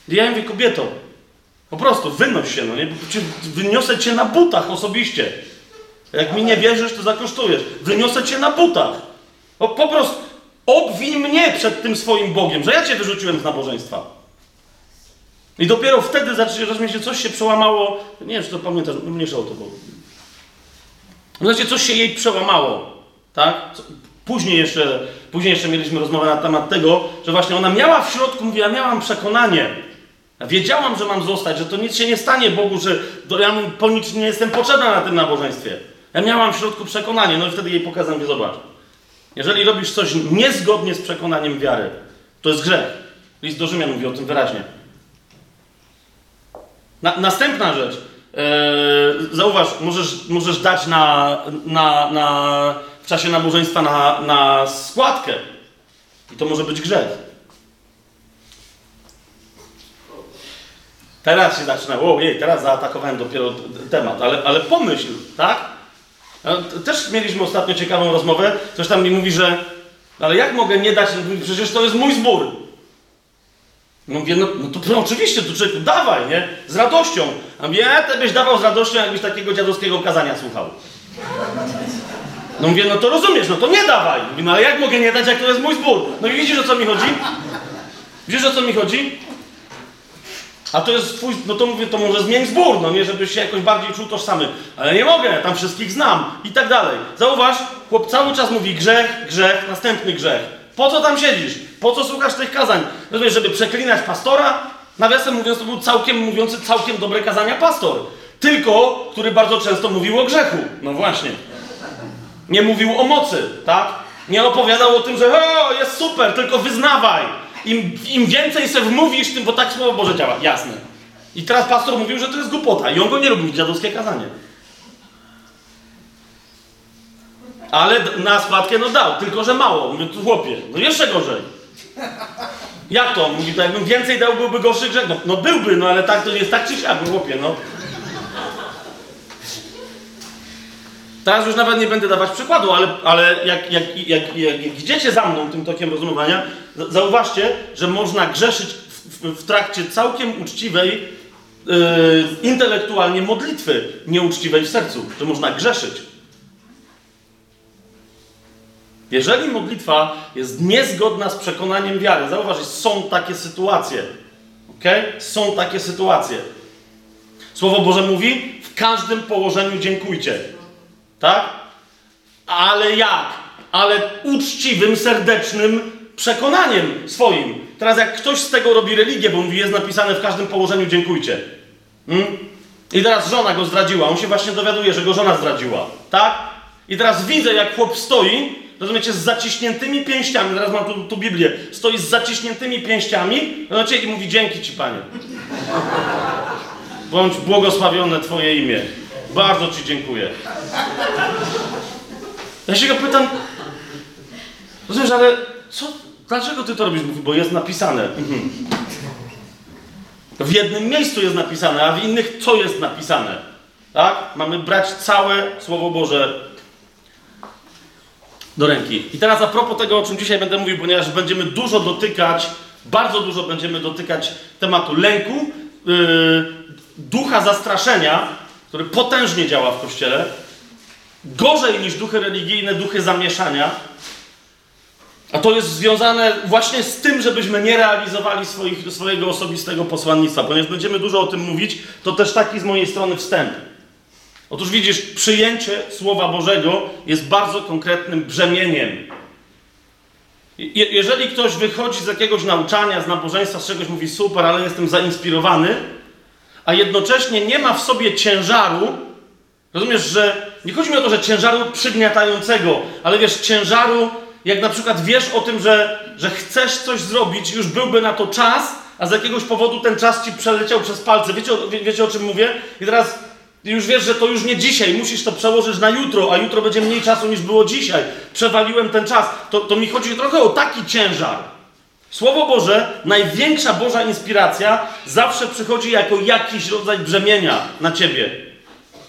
I ja mówię, kobieto, po prostu wynoś się, no nie? Wyniosę cię na butach osobiście. Jak mi nie wierzysz, to zakosztujesz. Wyniosę cię na butach. Po, po prostu obwin mnie przed tym swoim Bogiem, że ja cię wyrzuciłem z nabożeństwa. I dopiero wtedy zacznie się coś się przełamało. Nie wiem, czy to pamiętasz, mniejsza o to było. Znaczy, coś się jej przełamało. Tak? Później jeszcze, później jeszcze mieliśmy rozmowę na temat tego, że właśnie ona miała w środku, mówiła, miałam przekonanie, wiedziałam, że mam zostać, że to nic się nie stanie Bogu, że ja po nic nie jestem potrzebna na tym nabożeństwie. Ja miałam w środku przekonanie, no i wtedy jej pokazałem, że zobacz. Jeżeli robisz coś niezgodnie z przekonaniem wiary, to jest grzech. List do Rzymian mówi o tym wyraźnie. Na, następna rzecz. Eee, zauważ, możesz, możesz dać na, na, na w czasie nabożeństwa na, na składkę. I to może być grzech. Teraz się zaczyna, wow, jej, teraz zaatakowałem dopiero temat, ale, ale pomyśl, tak? Też mieliśmy ostatnio ciekawą rozmowę. Coś tam mi mówi, że ale jak mogę nie dać, przecież to jest mój zbór. No mówię, no, no to no, oczywiście, to człowieku, dawaj, nie? Z radością. A mówię, byś dawał z radością, jakbyś takiego dziadowskiego kazania słuchał. No mówię, no to rozumiesz, no to nie dawaj. No ale jak mogę nie dać, jak to jest mój zbór? No i widzisz o co mi chodzi? Widzisz o co mi chodzi? A to jest twój, no to mówię, to może zmień zbór, no nie, żebyś się jakoś bardziej czuł tożsamy. Ale nie mogę, tam wszystkich znam i tak dalej. Zauważ, chłop cały czas mówi grzech, grzech, następny grzech. Po co tam siedzisz? Po co słuchasz tych kazań? Rozumiesz, żeby przeklinać pastora? Nawiasem mówiąc, to był całkiem mówiący całkiem dobre kazania pastor. Tylko, który bardzo często mówił o grzechu. No właśnie. Nie mówił o mocy, tak? Nie opowiadał o tym, że o, jest super, tylko wyznawaj. Im, Im więcej se wmówisz, tym, bo tak Słowo Boże działa. Jasne. I teraz pastor mówił, że to jest głupota i on go nie lubił, dziadowskie kazanie. Ale na składkę no dał, tylko że mało. Mówię, tu chłopie, no jeszcze gorzej. Jak to? Mówi, to jakbym więcej dał, byłby gorszy grzech. No, no byłby, no ale tak to jest tak czy siak, chłopie, no. Teraz już nawet nie będę dawać przykładu, ale, ale jak, jak, jak, jak, idziecie za mną tym tokiem rozumowania, za- zauważcie, że można grzeszyć w, w, w trakcie całkiem uczciwej, yy, intelektualnie modlitwy, nieuczciwej w sercu, że można grzeszyć. Jeżeli modlitwa jest niezgodna z przekonaniem wiary, zauważ, że są takie sytuacje. ok? Są takie sytuacje. Słowo Boże mówi: w każdym położeniu dziękujcie. Tak? Ale jak? Ale uczciwym, serdecznym przekonaniem swoim. Teraz jak ktoś z tego robi religię, bo mówi, jest napisane w każdym położeniu dziękujcie. Hmm? I teraz żona go zdradziła. On się właśnie dowiaduje, że go żona zdradziła. Tak? I teraz widzę, jak chłop stoi, rozumiecie, z zaciśniętymi pięściami. Teraz mam tu, tu Biblię. Stoi z zaciśniętymi pięściami, rozumiecie, i mówi dzięki Ci, Panie. Bądź błogosławione Twoje imię. Bardzo Ci dziękuję. Ja się go pytam, rozumiesz, ale co, dlaczego Ty to robisz? Mówi, bo jest napisane. Mhm. W jednym miejscu jest napisane, a w innych co jest napisane? Tak? Mamy brać całe Słowo Boże do ręki. I teraz a propos tego, o czym dzisiaj będę mówił, ponieważ będziemy dużo dotykać, bardzo dużo będziemy dotykać tematu lęku, yy, ducha zastraszenia, który potężnie działa w Kościele, gorzej niż duchy religijne, duchy zamieszania. A to jest związane właśnie z tym, żebyśmy nie realizowali swoich, swojego osobistego posłannictwa. Ponieważ będziemy dużo o tym mówić, to też taki z mojej strony wstęp. Otóż widzisz, przyjęcie Słowa Bożego jest bardzo konkretnym brzemieniem. Je- jeżeli ktoś wychodzi z jakiegoś nauczania, z nabożeństwa, z czegoś mówi super, ale jestem zainspirowany, a jednocześnie nie ma w sobie ciężaru, rozumiesz, że nie chodzi mi o to, że ciężaru przygniatającego, ale wiesz, ciężaru, jak na przykład wiesz o tym, że, że chcesz coś zrobić, już byłby na to czas, a z jakiegoś powodu ten czas ci przeleciał przez palce. Wiecie, wie, wiecie o czym mówię? I teraz już wiesz, że to już nie dzisiaj, musisz to przełożyć na jutro, a jutro będzie mniej czasu niż było dzisiaj. Przewaliłem ten czas. To, to mi chodzi trochę o taki ciężar. Słowo Boże, największa Boża inspiracja zawsze przychodzi jako jakiś rodzaj brzemienia na ciebie.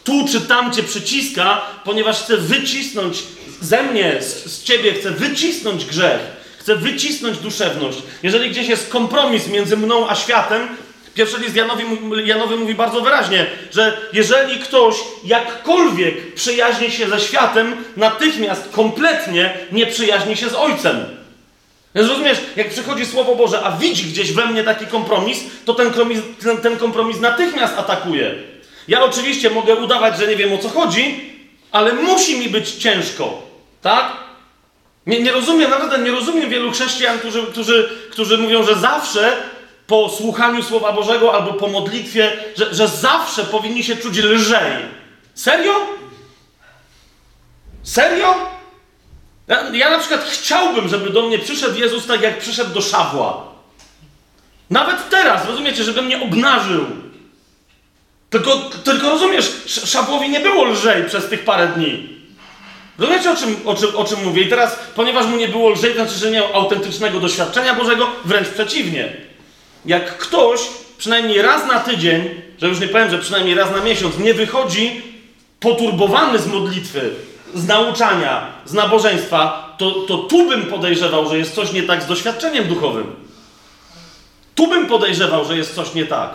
Tu czy tam cię przyciska, ponieważ chce wycisnąć ze mnie, z, z ciebie, chce wycisnąć grzech, chce wycisnąć duszewność. Jeżeli gdzieś jest kompromis między mną a światem, pierwszy list Janowi, Janowy mówi bardzo wyraźnie, że jeżeli ktoś jakkolwiek przyjaźni się ze światem, natychmiast kompletnie nie przyjaźni się z Ojcem. Więc rozumiesz, jak przychodzi Słowo Boże, a widzi gdzieś we mnie taki kompromis, to ten, kompromis, ten, ten kompromis natychmiast atakuje. Ja oczywiście mogę udawać, że nie wiem o co chodzi, ale musi mi być ciężko. Tak? Nie, nie rozumiem, naprawdę nie rozumiem wielu chrześcijan, którzy, którzy, którzy mówią, że zawsze po słuchaniu Słowa Bożego albo po modlitwie, że, że zawsze powinni się czuć lżej. Serio? Serio? Ja, ja na przykład chciałbym, żeby do mnie przyszedł Jezus tak, jak przyszedł do Szawła. Nawet teraz, rozumiecie, żeby mnie obnażył. Tylko, tylko rozumiesz, Sz- Szawłowi nie było lżej przez tych parę dni. Rozumiecie, o czym, o, czym, o czym mówię? I teraz, ponieważ mu nie było lżej, to znaczy, że nie miał autentycznego doświadczenia Bożego, wręcz przeciwnie. Jak ktoś przynajmniej raz na tydzień, że już nie powiem, że przynajmniej raz na miesiąc, nie wychodzi poturbowany z modlitwy, z nauczania, z nabożeństwa, to, to tu bym podejrzewał, że jest coś nie tak z doświadczeniem duchowym. Tu bym podejrzewał, że jest coś nie tak.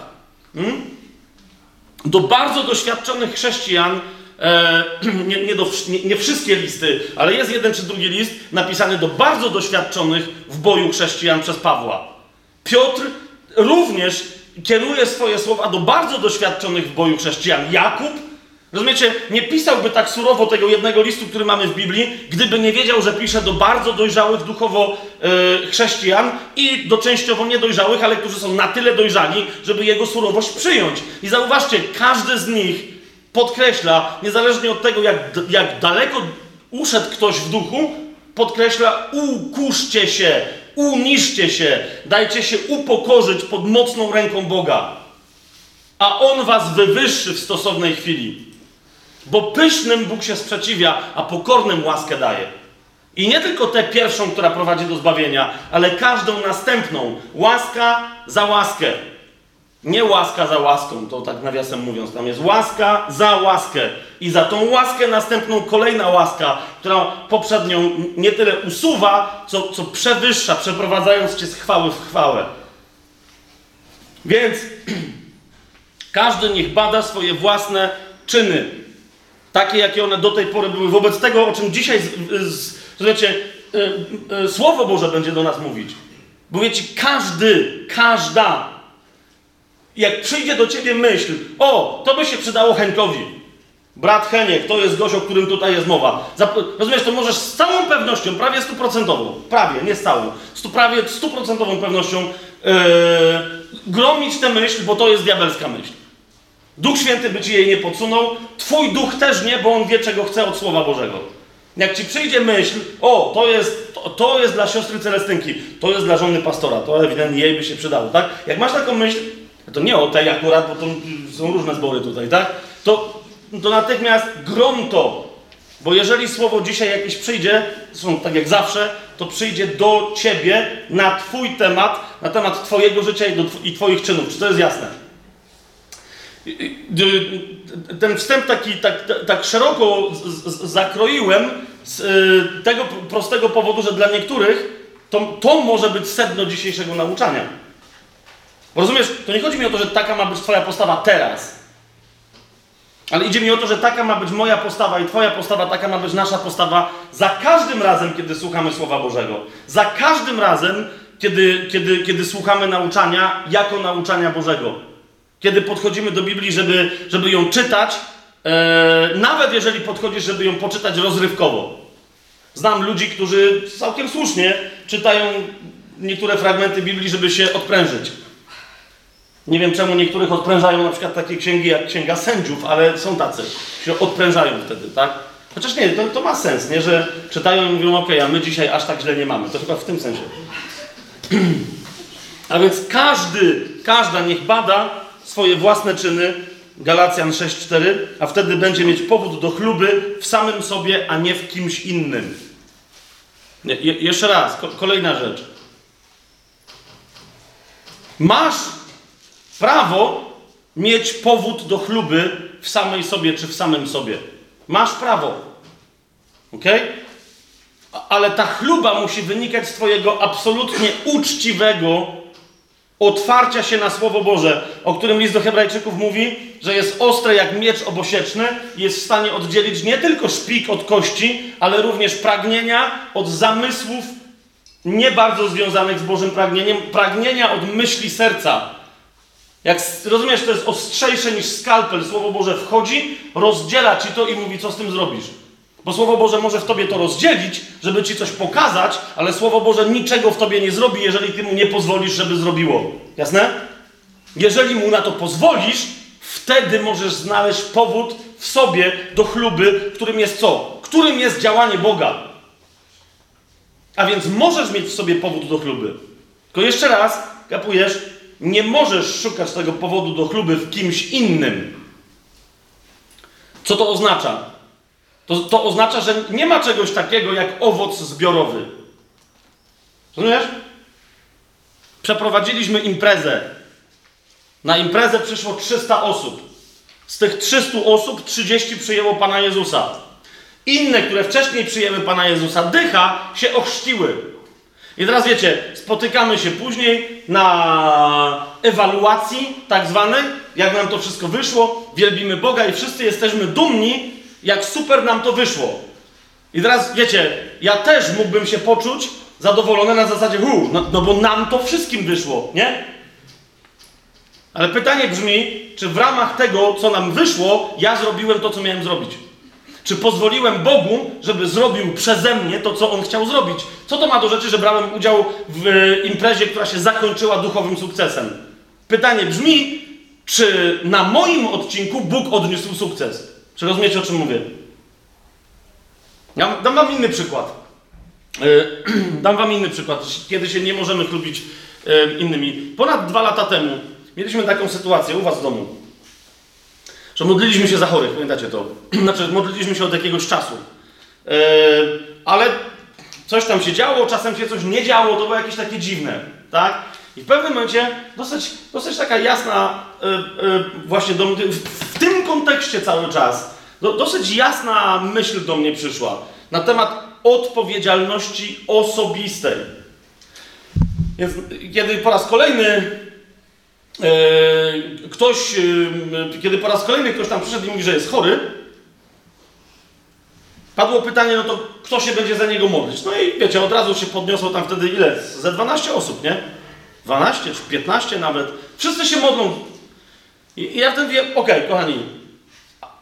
Hmm? Do bardzo doświadczonych chrześcijan e, [CLEARS THROAT] nie, nie, do, nie, nie wszystkie listy, ale jest jeden czy drugi list napisany do bardzo doświadczonych w boju chrześcijan przez Pawła. Piotr również kieruje swoje słowa do bardzo doświadczonych w boju chrześcijan. Jakub, rozumiecie, nie pisałby tak surowo tego jednego listu, który mamy w Biblii, gdyby nie wiedział, że pisze do bardzo dojrzałych duchowo e, chrześcijan i do częściowo niedojrzałych, ale którzy są na tyle dojrzali, żeby jego surowość przyjąć. I zauważcie, każdy z nich podkreśla, niezależnie od tego, jak, jak daleko uszedł ktoś w duchu, podkreśla: ukuszcie się, uniszcie się, dajcie się upokorzyć pod mocną ręką Boga, a On was wywyższy w stosownej chwili. Bo pysznym Bóg się sprzeciwia, a pokornym łaskę daje. I nie tylko tę pierwszą, która prowadzi do zbawienia, ale każdą następną. Łaska za łaskę. Nie łaska za łaską, to tak nawiasem mówiąc, tam jest łaska za łaskę. I za tą łaskę następną kolejna łaska, która poprzednią nie tyle usuwa, co, co przewyższa, przeprowadzając cię z chwały w chwałę. Więc [CLEARS THROAT] każdy niech bada swoje własne czyny, takie jakie one do tej pory były. Wobec tego, o czym dzisiaj, wiecie, y, y, Słowo Boże będzie do nas mówić. Bo wiecie, każdy, każda jak przyjdzie do ciebie myśl, o, to by się przydało Henkowi. Brat Heniek, to jest gość, o którym tutaj jest mowa. Rozumiesz, to możesz z całą pewnością, prawie stuprocentową, prawie, nie z całą, stu, prawie stuprocentową pewnością yy, gromić tę myśl, bo to jest diabelska myśl. Duch Święty by ci jej nie podsunął, twój duch też nie, bo on wie, czego chce od Słowa Bożego. Jak ci przyjdzie myśl, o, to jest, to, to jest dla siostry Celestynki, to jest dla żony pastora, to ewidentnie jej by się przydało, tak? Jak masz taką myśl, to nie o tej akurat, bo to są różne zbory tutaj, tak? To, to natychmiast grom to. Bo jeżeli słowo dzisiaj jakieś przyjdzie, zresztą tak jak zawsze, to przyjdzie do ciebie na twój temat, na temat twojego życia i, do, i twoich czynów. Czy to jest jasne? Ten wstęp taki tak, tak szeroko z, z, zakroiłem z y, tego prostego powodu, że dla niektórych to, to może być sedno dzisiejszego nauczania. Rozumiesz, to nie chodzi mi o to, że taka ma być Twoja postawa teraz. Ale idzie mi o to, że taka ma być moja postawa i Twoja postawa, taka ma być nasza postawa za każdym razem, kiedy słuchamy Słowa Bożego. Za każdym razem, kiedy, kiedy, kiedy słuchamy nauczania jako nauczania Bożego. Kiedy podchodzimy do Biblii, żeby, żeby ją czytać, e, nawet jeżeli podchodzisz, żeby ją poczytać rozrywkowo. Znam ludzi, którzy całkiem słusznie czytają niektóre fragmenty Biblii, żeby się odprężyć. Nie wiem czemu niektórych odprężają na przykład takie księgi jak Księga Sędziów, ale są tacy, się odprężają wtedy, tak? Chociaż nie, to, to ma sens, nie? Że czytają i mówią, ok, a my dzisiaj aż tak źle nie mamy. To chyba w tym sensie. [CLEARS THROAT] a więc każdy, każda niech bada swoje własne czyny, Galacjan 6:4, a wtedy będzie mieć powód do chluby w samym sobie, a nie w kimś innym. Je, jeszcze raz, ko kolejna rzecz. Masz prawo mieć powód do chluby w samej sobie czy w samym sobie. Masz prawo. Ok? Ale ta chluba musi wynikać z Twojego absolutnie uczciwego otwarcia się na Słowo Boże, o którym list do Hebrajczyków mówi, że jest ostre jak miecz obosieczny jest w stanie oddzielić nie tylko szpik od kości, ale również pragnienia od zamysłów nie bardzo związanych z Bożym pragnieniem, pragnienia od myśli serca. Jak rozumiesz, to jest ostrzejsze niż skalpel. Słowo Boże wchodzi, rozdziela ci to i mówi, co z tym zrobisz. Bo Słowo Boże może w tobie to rozdzielić, żeby ci coś pokazać, ale Słowo Boże niczego w tobie nie zrobi, jeżeli ty mu nie pozwolisz, żeby zrobiło. Jasne? Jeżeli mu na to pozwolisz, wtedy możesz znaleźć powód w sobie do chluby, którym jest co? Którym jest działanie Boga. A więc możesz mieć w sobie powód do chluby. Tylko jeszcze raz, kapujesz, nie możesz szukać tego powodu do chluby w kimś innym. Co to oznacza? To, to oznacza, że nie ma czegoś takiego jak owoc zbiorowy. Rozumiesz? Przeprowadziliśmy imprezę. Na imprezę przyszło 300 osób. Z tych 300 osób 30 przyjęło Pana Jezusa. Inne, które wcześniej przyjęły Pana Jezusa, dycha, się ochrzciły. I teraz wiecie, spotykamy się później na ewaluacji tak zwanej, jak nam to wszystko wyszło, wielbimy Boga i wszyscy jesteśmy dumni, jak super nam to wyszło. I teraz wiecie, ja też mógłbym się poczuć zadowolony na zasadzie, hu, no, no bo nam to wszystkim wyszło, nie? Ale pytanie brzmi, czy w ramach tego, co nam wyszło, ja zrobiłem to, co miałem zrobić? Czy pozwoliłem Bogu, żeby zrobił przeze mnie to, co On chciał zrobić? Co to ma do rzeczy, że brałem udział w e, imprezie, która się zakończyła duchowym sukcesem? Pytanie brzmi, czy na moim odcinku Bóg odniósł sukces? Czy rozumiecie, o czym mówię? Ja dam wam inny przykład. E, [CLEARS THROAT] dam wam inny przykład, kiedy się nie możemy chlubić e, innymi. Ponad dwa lata temu mieliśmy taką sytuację u was w domu, że modliliśmy się za chorych, pamiętacie to? [CLEARS THROAT] Znaczy, modliliśmy się od jakiegoś czasu. E, ale coś tam się działo, czasem się coś nie działo, to było jakieś takie dziwne, tak? I w pewnym momencie dosyć, dosyć taka jasna, właśnie do, w, w tym kontekście cały czas, do, dosyć jasna myśl do mnie przyszła na temat odpowiedzialności osobistej. Więc kiedy po raz kolejny e, ktoś, e, kiedy po raz kolejny ktoś tam przyszedł i mówi, że jest chory, padło pytanie, no to kto się będzie za niego modlić? No i wiecie, od razu się podniosło tam wtedy ile? Ze 12 osób, nie? 12 czy 15 nawet. Wszyscy się modlą. I, ja wtedy mówię, okej, okay, kochani,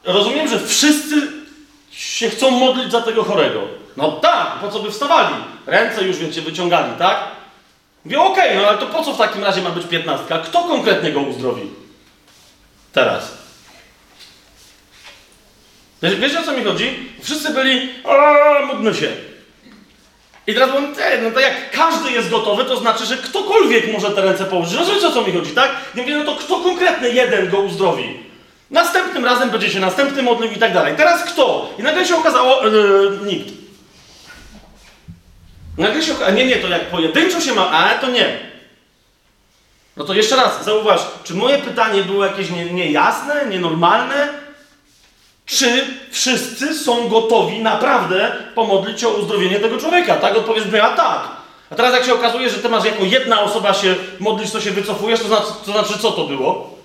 rozumiem, że wszyscy się chcą modlić za tego chorego. No tak, po co by wstawali? Ręce już, wiecie, wyciągali, tak? Mówię, okej, okay, no ale to po co w takim razie ma być piętnastka? Kto konkretnie go uzdrowi? Teraz. Wiesz, o co mi chodzi? Wszyscy byli, a módlmy się. I teraz mówię, no to jak każdy jest gotowy, to znaczy, że ktokolwiek może te ręce położyć. Rozumiecie o co mi chodzi, tak? Ja mówię, no to kto konkretny jeden go uzdrowi? Następnym razem będzie się następny modlił i tak dalej. Teraz kto? I nagle się okazało, yy, nikt. Nagle się okazało, nie, nie, to jak pojedynczo się ma, a to nie. No to jeszcze raz, zauważ, czy moje pytanie było jakieś nie, niejasne, nienormalne? Czy wszyscy są gotowi naprawdę pomodlić o uzdrowienie tego człowieka? Tak? Odpowiedź brzmiała tak. A teraz jak się okazuje, że ty masz jako jedna osoba się modlić, to się wycofujesz, to znaczy, to znaczy co to było?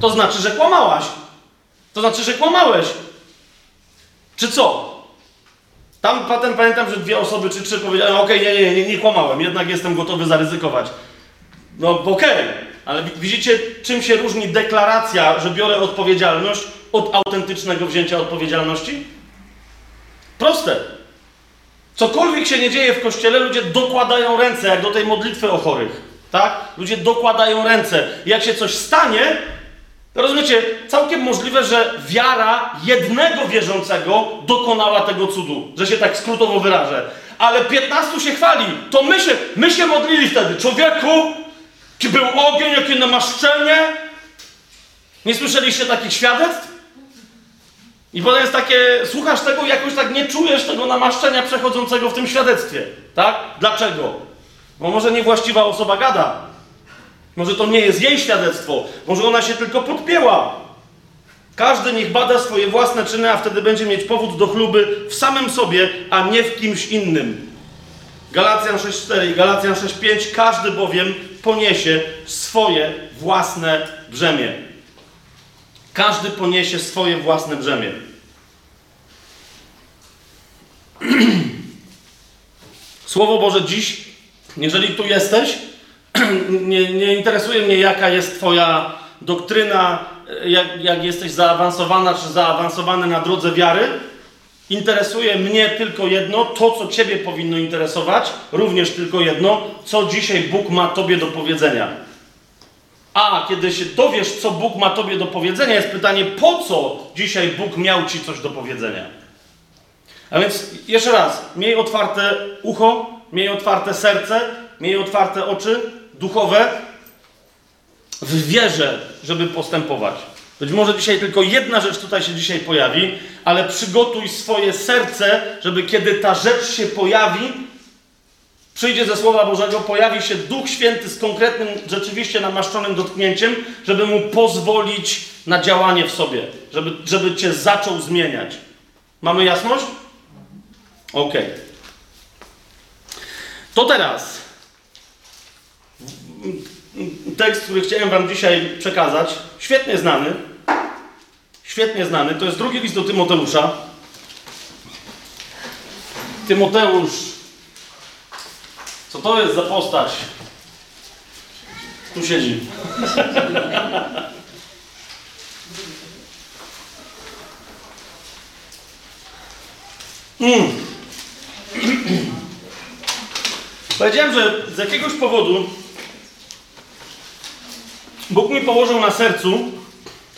To znaczy, że kłamałaś. To znaczy, że kłamałeś. Czy co? Tam potem pamiętam, że dwie osoby czy trzy powiedziały, okej, okay, nie, nie, nie, nie kłamałem, jednak jestem gotowy zaryzykować. No okej, okay. Ale widzicie, czym się różni deklaracja, że biorę odpowiedzialność od autentycznego wzięcia odpowiedzialności? Proste. Cokolwiek się nie dzieje w kościele, ludzie dokładają ręce, jak do tej modlitwy o chorych. Tak? Ludzie dokładają ręce. Jak się coś stanie, Rozumiecie, całkiem możliwe, że wiara jednego wierzącego dokonała tego cudu, że się tak skrótowo wyrażę. Ale 15 się chwali, to my się, my się modlili wtedy. Człowieku, czy był ogień, jakie namaszczenie? Nie słyszeliście takich świadectw? I potem jest takie, słuchasz tego i jakoś tak nie czujesz tego namaszczenia przechodzącego w tym świadectwie. Tak? Dlaczego? Bo może niewłaściwa osoba gada. Może to nie jest jej świadectwo, może ona się tylko podpięła. Każdy niech bada swoje własne czyny, a wtedy będzie mieć powód do chluby w samym sobie, a nie w kimś innym. Galacjan 6:4 i Galacjan 6:5 każdy bowiem poniesie swoje własne brzemię. Każdy poniesie swoje własne brzemię. [CLEARS THROAT] Słowo Boże dziś, jeżeli tu jesteś, [CLEARS THROAT] nie, nie interesuje mnie, jaka jest Twoja doktryna, jak, jak jesteś zaawansowana czy zaawansowany na drodze wiary. Interesuje mnie tylko jedno, to co Ciebie powinno interesować, również tylko jedno, co dzisiaj Bóg ma Tobie do powiedzenia. A kiedy się dowiesz, co Bóg ma Tobie do powiedzenia, jest pytanie, po co dzisiaj Bóg miał Ci coś do powiedzenia. A więc jeszcze raz, miej otwarte ucho, miej otwarte serce, miej otwarte oczy, duchowe w wierze, żeby postępować. Być może dzisiaj tylko jedna rzecz tutaj się dzisiaj pojawi, ale przygotuj swoje serce, żeby kiedy ta rzecz się pojawi, przyjdzie ze Słowa Bożego, pojawi się Duch Święty z konkretnym, rzeczywiście namaszczonym dotknięciem, żeby mu pozwolić na działanie w sobie, żeby, żeby cię zaczął zmieniać. Mamy jasność? Ok. To teraz tekst, który chciałem Wam dzisiaj przekazać, świetnie znany, świetnie znany. To jest drugi list do Tymoteusza. Tymoteusz. Co to jest za postać? Tu siedzi. Mm. Powiedziałem, że z jakiegoś powodu Bóg mi położył na sercu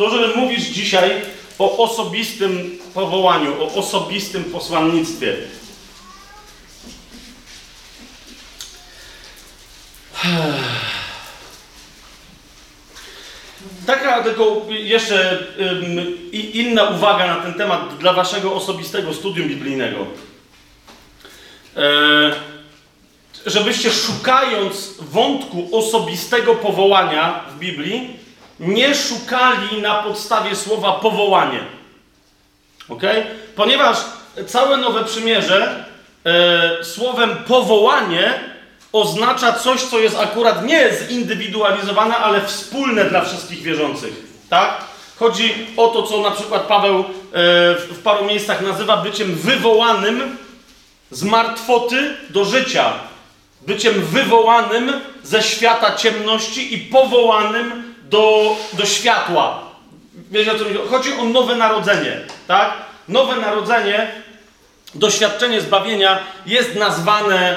to, żeby mówić dzisiaj o osobistym powołaniu, o osobistym posłannictwie. [SIGHS] Taka tylko jeszcze inna uwaga na ten temat dla waszego osobistego studium biblijnego. E, żebyście szukając wątku osobistego powołania w Biblii, nie szukali na podstawie słowa powołanie. Ok? Ponieważ całe Nowe Przymierze e, słowem powołanie oznacza coś, co jest akurat nie zindywidualizowane, ale wspólne dla wszystkich wierzących. Tak? Chodzi o to, co na przykład Paweł e, w paru miejscach nazywa byciem wywołanym z martwoty do życia. Byciem wywołanym ze świata ciemności i powołanym do, do światła. Wiecie o co? Chodzi o nowe narodzenie. Tak? Nowe narodzenie doświadczenie zbawienia jest nazwane e,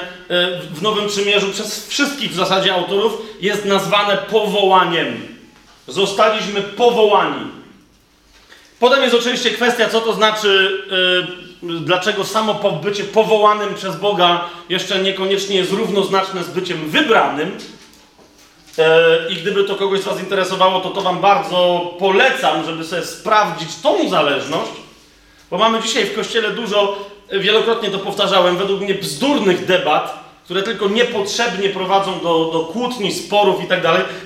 w Nowym Przymierzu przez wszystkich w zasadzie autorów, jest nazwane powołaniem. Zostaliśmy powołani. Potem jest oczywiście kwestia, co to znaczy, yy, dlaczego samo bycie powołanym przez Boga jeszcze niekoniecznie jest równoznaczne z byciem wybranym. Yy, I gdyby to kogoś z Was interesowało, to to Wam bardzo polecam, żeby sobie sprawdzić tą zależność, bo mamy dzisiaj w kościele dużo wielokrotnie to powtarzałem, według mnie bzdurnych debat, które tylko niepotrzebnie prowadzą do, do kłótni, sporów i tak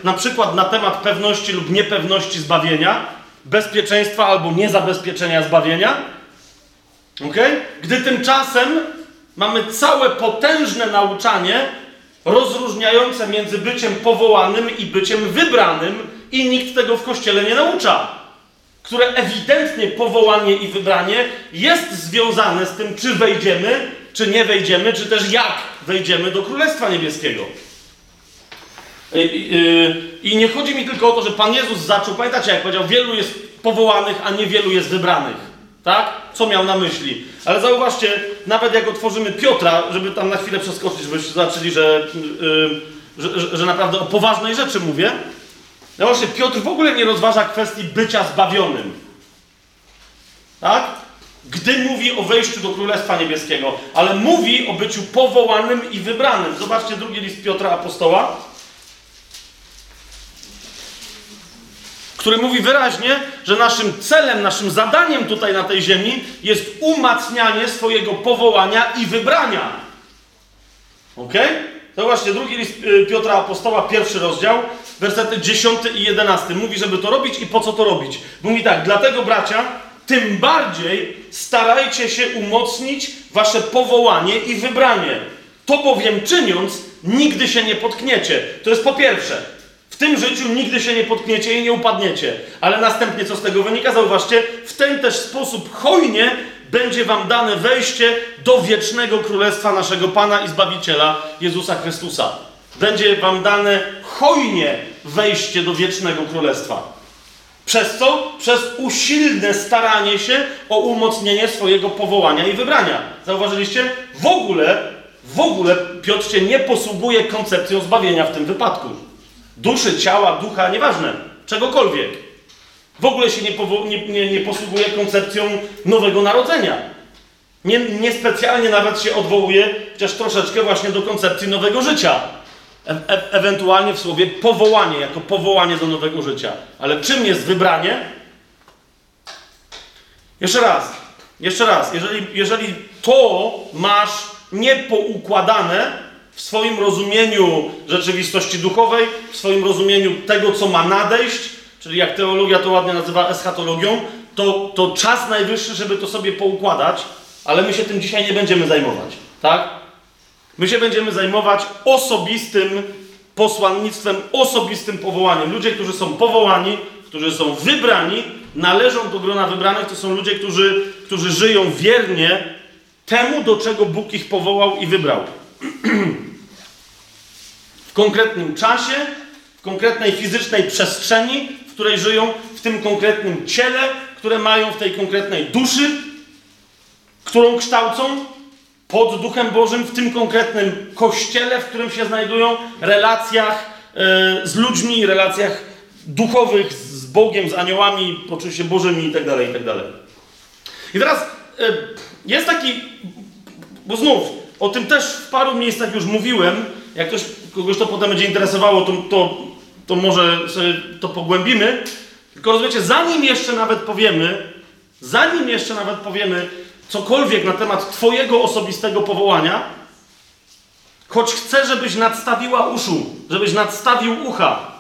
na przykład na temat pewności lub niepewności zbawienia, bezpieczeństwa albo niezabezpieczenia zbawienia. Okay? Gdy tymczasem mamy całe potężne nauczanie rozróżniające między byciem powołanym i byciem wybranym i nikt tego w kościele nie naucza które ewidentnie powołanie i wybranie jest związane z tym, czy wejdziemy, czy nie wejdziemy, czy też jak wejdziemy do Królestwa Niebieskiego. I nie chodzi mi tylko o to, że Pan Jezus zaczął, pamiętacie, jak powiedział, wielu jest powołanych, a niewielu jest wybranych. Tak? Co miał na myśli? Ale zauważcie, nawet jak otworzymy Piotra, żeby tam na chwilę przeskoczyć, żebyście zobaczyli, że, yy, że, że, naprawdę o poważnej rzeczy mówię. No właśnie, Piotr w ogóle nie rozważa kwestii bycia zbawionym. Tak? Gdy mówi o wejściu do Królestwa Niebieskiego, ale mówi o byciu powołanym i wybranym. Zobaczcie drugi list Piotra Apostoła, który mówi wyraźnie, że naszym celem, naszym zadaniem tutaj na tej ziemi jest umacnianie swojego powołania i wybrania. Ok? To właśnie drugi list y, Piotra Apostoła, pierwszy rozdział, wersety 10 i 11. Mówi, żeby to robić i po co to robić. Mówi tak, dlatego bracia, tym bardziej starajcie się umocnić wasze powołanie i wybranie. To bowiem czyniąc, nigdy się nie potkniecie. To jest po pierwsze. Tym życiu nigdy się nie potkniecie i nie upadniecie. Ale następnie, co z tego wynika, zauważcie, w ten też sposób hojnie będzie wam dane wejście do wiecznego królestwa naszego Pana i Zbawiciela Jezusa Chrystusa. Będzie wam dane hojnie wejście do wiecznego królestwa. Przez co? Przez usilne staranie się o umocnienie swojego powołania i wybrania. Zauważyliście? W ogóle, w ogóle Piotr się nie posługuje koncepcją zbawienia w tym wypadku. Duszy, ciała, ducha, nieważne, czegokolwiek. W ogóle się nie, nie, nie, nie posługuje koncepcją nowego narodzenia. Nie, niespecjalnie nawet się odwołuje, chociaż troszeczkę właśnie do koncepcji nowego życia. E e ewentualnie w słowie powołanie, jako powołanie do nowego życia. Ale czym jest wybranie? Jeszcze raz, jeszcze raz. Jeżeli, jeżeli to masz niepoukładane w swoim rozumieniu rzeczywistości duchowej, w swoim rozumieniu tego, co ma nadejść, czyli jak teologia to ładnie nazywa eschatologią, to, to czas najwyższy, żeby to sobie poukładać, ale my się tym dzisiaj nie będziemy zajmować. Tak? My się będziemy zajmować osobistym posłannictwem, osobistym powołaniem. Ludzie, którzy są powołani, którzy są wybrani, należą do grona wybranych, to są ludzie, którzy, którzy żyją wiernie temu, do czego Bóg ich powołał i wybrał. [CLEARS THROAT] konkretnym czasie, w konkretnej fizycznej przestrzeni, w której żyją, w tym konkretnym ciele, które mają w tej konkretnej duszy, którą kształcą pod Duchem Bożym, w tym konkretnym kościele, w którym się znajdują, relacjach yy, z ludźmi, relacjach duchowych z Bogiem, z aniołami, oczywiście Bożymi itd. Tak itd. Tak I teraz yy, jest taki, bo znów, o tym też w paru miejscach już mówiłem, jak ktoś, kogoś to potem będzie interesowało, to, to, to może sobie to pogłębimy. Tylko rozumiecie, zanim jeszcze nawet powiemy, zanim jeszcze nawet powiemy cokolwiek na temat Twojego osobistego powołania, choć chcę, żebyś nadstawiła uszu, żebyś nadstawił ucha.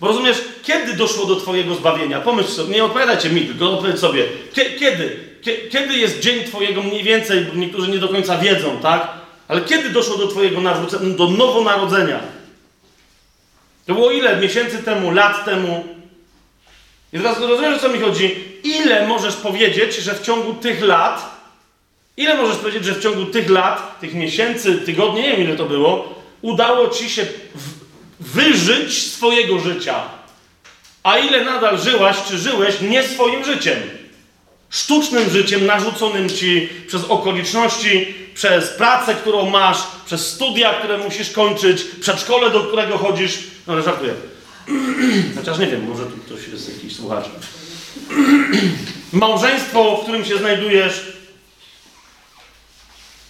Bo rozumiesz, kiedy doszło do Twojego zbawienia? Pomyśl sobie, nie odpowiadajcie mi, tylko odpowiedz sobie, kiedy? Kiedy jest dzień Twojego mniej więcej, niektórzy nie do końca wiedzą, tak? Ale kiedy doszło do Twojego nawrócenia, do nowonarodzenia? To było ile? Miesięcy temu, lat temu? I teraz rozumiesz, o co mi chodzi? Ile możesz powiedzieć, że w ciągu tych lat, ile możesz powiedzieć, że w ciągu tych lat, tych miesięcy, tygodni, nie wiem ile to było, udało ci się wyżyć swojego życia? A ile nadal żyłaś, czy żyłeś nie swoim życiem? Sztucznym życiem narzuconym ci przez okoliczności, przez pracę, którą masz, przez studia, które musisz kończyć, przedszkole, do którego chodzisz. No ale żartuję. [CLEARS THROAT] Chociaż nie wiem, może tu ktoś jest jakiś słuchacz. [CLEARS THROAT] Małżeństwo, w którym się znajdujesz,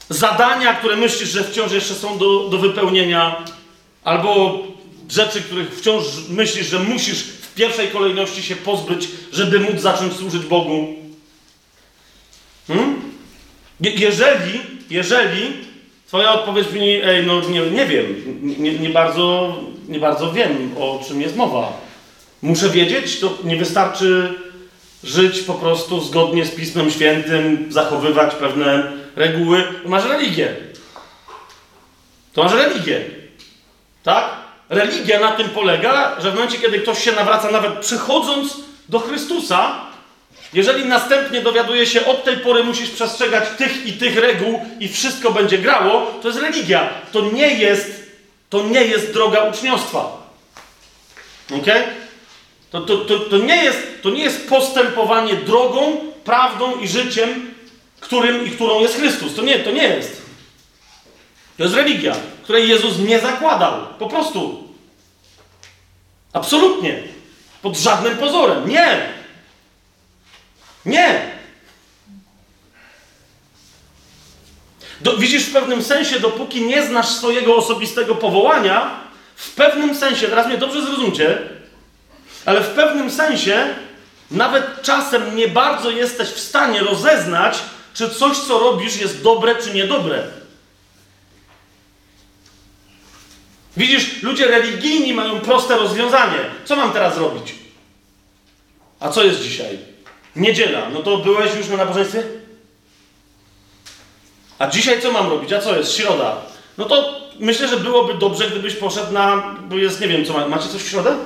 zadania, które myślisz, że wciąż jeszcze są do, do wypełnienia, albo rzeczy, których wciąż myślisz, że musisz w pierwszej kolejności się pozbyć, żeby móc zacząć służyć Bogu. Hmm? Jeżeli, jeżeli Twoja odpowiedź brzmi, ej, no nie, nie wiem, nie, nie, bardzo, nie bardzo wiem, o czym jest mowa. Muszę wiedzieć, to nie wystarczy żyć po prostu zgodnie z Pismem Świętym, zachowywać pewne reguły. Masz religię. To masz religię. Tak? Religia na tym polega, że w momencie, kiedy ktoś się nawraca, nawet przychodząc do Chrystusa, jeżeli następnie dowiaduje się, od tej pory musisz przestrzegać tych i tych reguł i wszystko będzie grało, to jest religia. To nie jest, to nie jest droga uczniostwa. Ok? To, to, to, to, nie jest, to nie jest postępowanie drogą, prawdą i życiem, którym i którą jest Chrystus. To nie, to nie jest. To jest religia, której Jezus nie zakładał. Po prostu. Absolutnie. Pod żadnym pozorem. Nie. Nie! Do, widzisz, w pewnym sensie, dopóki nie znasz swojego osobistego powołania, w pewnym sensie, teraz mnie dobrze zrozumcie, ale w pewnym sensie nawet czasem nie bardzo jesteś w stanie rozeznać, czy coś, co robisz, jest dobre, czy niedobre. Widzisz, ludzie religijni mają proste rozwiązanie. Co mam teraz robić? A co jest dzisiaj? Niedziela. No to byłeś już na nabożeństwie? A dzisiaj co mam robić? A co jest? Środa. No to myślę, że byłoby dobrze, gdybyś poszedł na. Bo jest, nie wiem, co ma, macie coś w środę?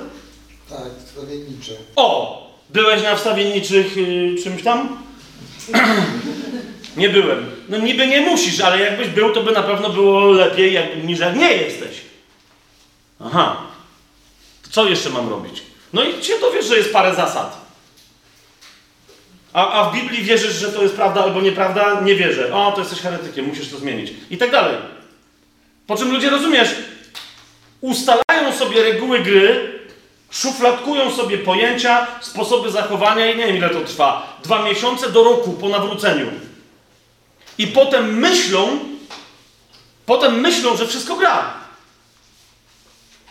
Tak, wstawiennicze. O! Byłeś na wstawienniczych yy, czymś tam? [CLEARS THROAT] nie byłem. No niby nie musisz, ale jakbyś był, to by na pewno było lepiej, jak, niż jak nie jesteś. Aha. Co jeszcze mam robić? No i cię dowiesz, że jest parę zasad. A, a w Biblii wierzysz, że to jest prawda albo nieprawda? Nie wierzę. O, to jesteś heretykiem, musisz to zmienić. I tak dalej. Po czym ludzie, rozumiesz, ustalają sobie reguły gry, szufladkują sobie pojęcia, sposoby zachowania i nie wiem ile to trwa. Dwa miesiące do roku po nawróceniu. I potem myślą, potem myślą, że wszystko gra.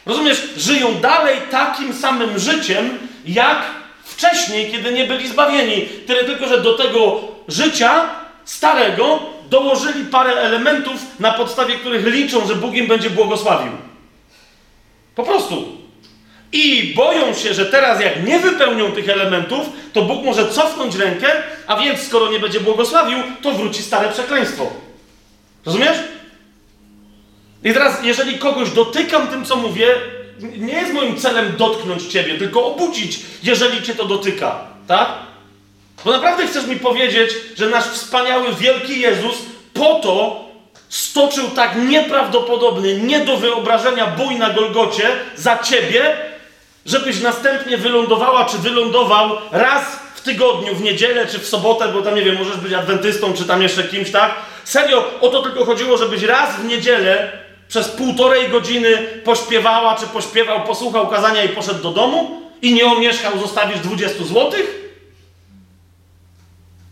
Rozumiesz, żyją dalej takim samym życiem, jak wcześniej, kiedy nie byli zbawieni. Tyle tylko, że do tego życia starego dołożyli parę elementów, na podstawie których liczą, że Bóg im będzie błogosławił. Po prostu. I boją się, że teraz jak nie wypełnią tych elementów, to Bóg może cofnąć rękę, a więc skoro nie będzie błogosławił, to wróci stare przekleństwo. Rozumiesz? I teraz, jeżeli kogoś dotykam tym, co mówię, nie jest moim celem dotknąć ciebie, tylko obudzić, jeżeli cię to dotyka. Tak? Bo naprawdę chcesz mi powiedzieć, że nasz wspaniały, wielki Jezus po to stoczył tak nieprawdopodobny, nie do wyobrażenia bój na Golgocie za ciebie, żebyś następnie wylądowała czy wylądował raz w tygodniu, w niedzielę czy w sobotę, bo tam nie wiem, możesz być adwentystą czy tam jeszcze kimś, tak? Serio, o to tylko chodziło, żebyś raz w niedzielę przez półtorej godziny pośpiewała czy pośpiewał, posłuchał kazania i poszedł do domu i nie omieszkał zostawić 20 złotych?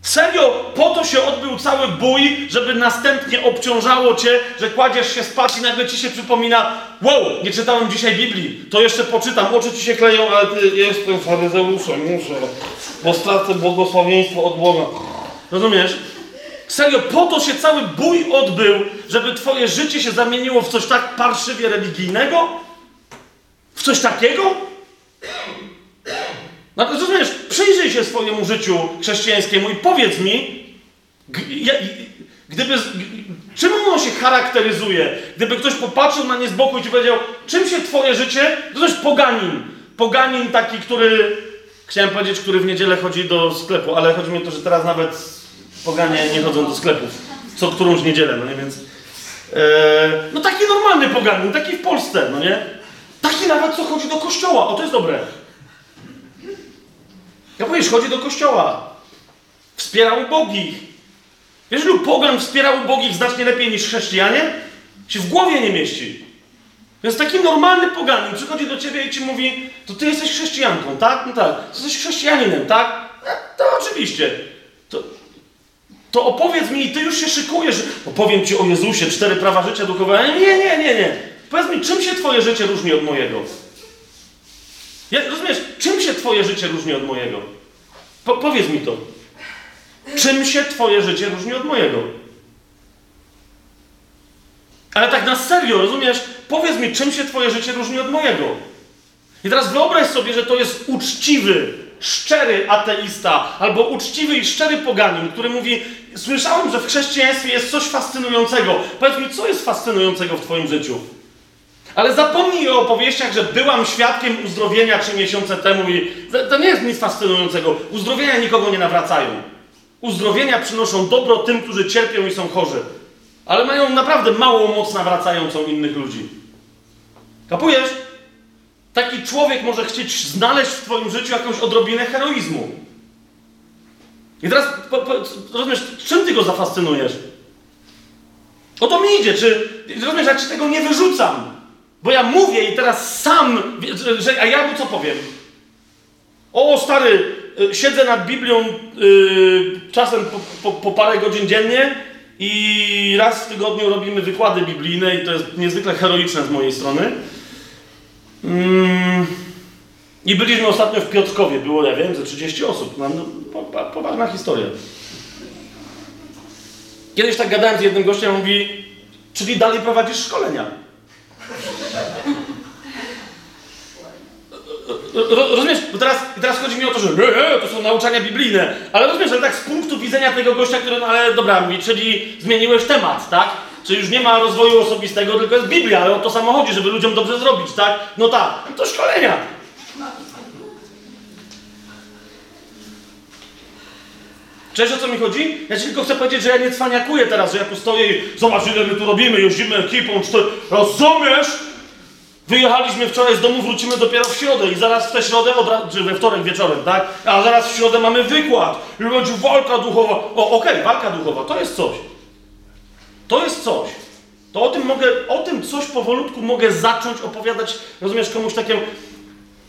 Serio, po to się odbył cały bój, żeby następnie obciążało cię, że kładziesz się spać i nagle ci się przypomina wow, nie czytałem dzisiaj Biblii, to jeszcze poczytam, oczy ci się kleją, ale ty jestem faryzeuszem, muszę, bo stracę błogosławieństwo od Boga. Rozumiesz? Serio, po to się cały bój odbył, żeby twoje życie się zamieniło w coś tak parszywie religijnego? W coś takiego? No rozumiesz, przyjrzyj się swojemu życiu chrześcijańskiemu i powiedz mi, gdyby, czym ono się charakteryzuje? Gdyby ktoś popatrzył na nie z boku i ci powiedział, czym się twoje życie, to też poganin. Poganin taki, który, chciałem powiedzieć, który w niedzielę chodzi do sklepu, ale chodzi mi o to, że teraz nawet poganie nie chodzą do sklepów. Co którąś niedzielę, no nie, więc... e, no taki normalny poganin, taki w Polsce, no nie? Taki nawet, co chodzi do kościoła. O, to jest dobre. Ja powiesz, chodzi do kościoła. Wspiera ubogich. Wiesz, lub pogan wspiera ubogich znacznie lepiej niż chrześcijanie? Się w głowie nie mieści. Więc taki normalny poganin przychodzi do ciebie i ci mówi, to ty jesteś chrześcijanką, tak? No tak. Jesteś chrześcijaninem, tak? No, to oczywiście. To, opowiedz mi i ty już się szykujesz. Opowiem ci o Jezusie, cztery prawa życia duchowego. Nie, nie, nie, nie. Powiedz mi, czym się twoje życie różni od mojego? Ja, rozumiesz, czym się twoje życie różni od mojego? Po, powiedz mi to. Czym się twoje życie różni od mojego? Ale tak na serio, rozumiesz? Powiedz mi, czym się twoje życie różni od mojego? I teraz wyobraź sobie, że to jest uczciwy, szczery ateista, albo uczciwy i szczery poganin, który mówi: Słyszałem, że w chrześcijaństwie jest coś fascynującego. Powiedz mi, co jest fascynującego w Twoim życiu? Ale zapomnij o opowieściach, że byłam świadkiem uzdrowienia trzy miesiące temu i to- nie jest nic fascynującego. Uzdrowienia nikogo nie nawracają. Uzdrowienia przynoszą dobro tym, którzy cierpią i są chorzy. Ale mają naprawdę małą moc nawracającą innych ludzi. Kapujesz? Taki człowiek może chcieć znaleźć w Twoim życiu jakąś odrobinę heroizmu. I teraz, po, po, rozumiesz, czym Ty go zafascynujesz? O to mi idzie, czy, rozumiesz, ja Ci tego nie wyrzucam. Bo ja mówię i teraz sam, że, a ja mu co powiem? O, stary, y, siedzę nad Biblią y, czasem po, po, po parę godzin dziennie i raz w tygodniu robimy wykłady biblijne i to jest niezwykle heroiczne z mojej strony. Mm, I byliśmy ostatnio w Piotrkowie, było, ja wiem, ze 30 osób. No, no, po- po- poważna historia. Kiedyś tak gadałem z jednym gościem, mówi, czyli dalej prowadzisz szkolenia. Ro, rozumiesz? Bo teraz, teraz chodzi mi o to, że e, to są nauczania biblijne, ale rozumiesz, ale tak z punktu widzenia tego gościa, który, no ale dobra, mówi, czyli zmieniłeś temat, tak? Czy już nie ma rozwoju osobistego, tylko jest Biblia, ale o to samo chodzi, żeby ludziom dobrze zrobić, tak? No tak, to szkolenia. Cześć, o co mi chodzi? Ja ci tylko chcę powiedzieć, że ja nie cwaniakuję teraz, że ja tu stoję i zobacz ile my tu robimy, jeździmy ekipą, cztery... Rozumiesz? Wyjechaliśmy wczoraj z domu, wrócimy dopiero w środę i zaraz w tę środę, czy we wtorek wieczorem, tak? A zaraz w środę mamy wykład i będzie walka duchowa. O, okej, walka duchowa, to jest coś. To jest coś. To o tym mogę, o tym coś powolutku mogę zacząć opowiadać, rozumiesz, komuś takiemu...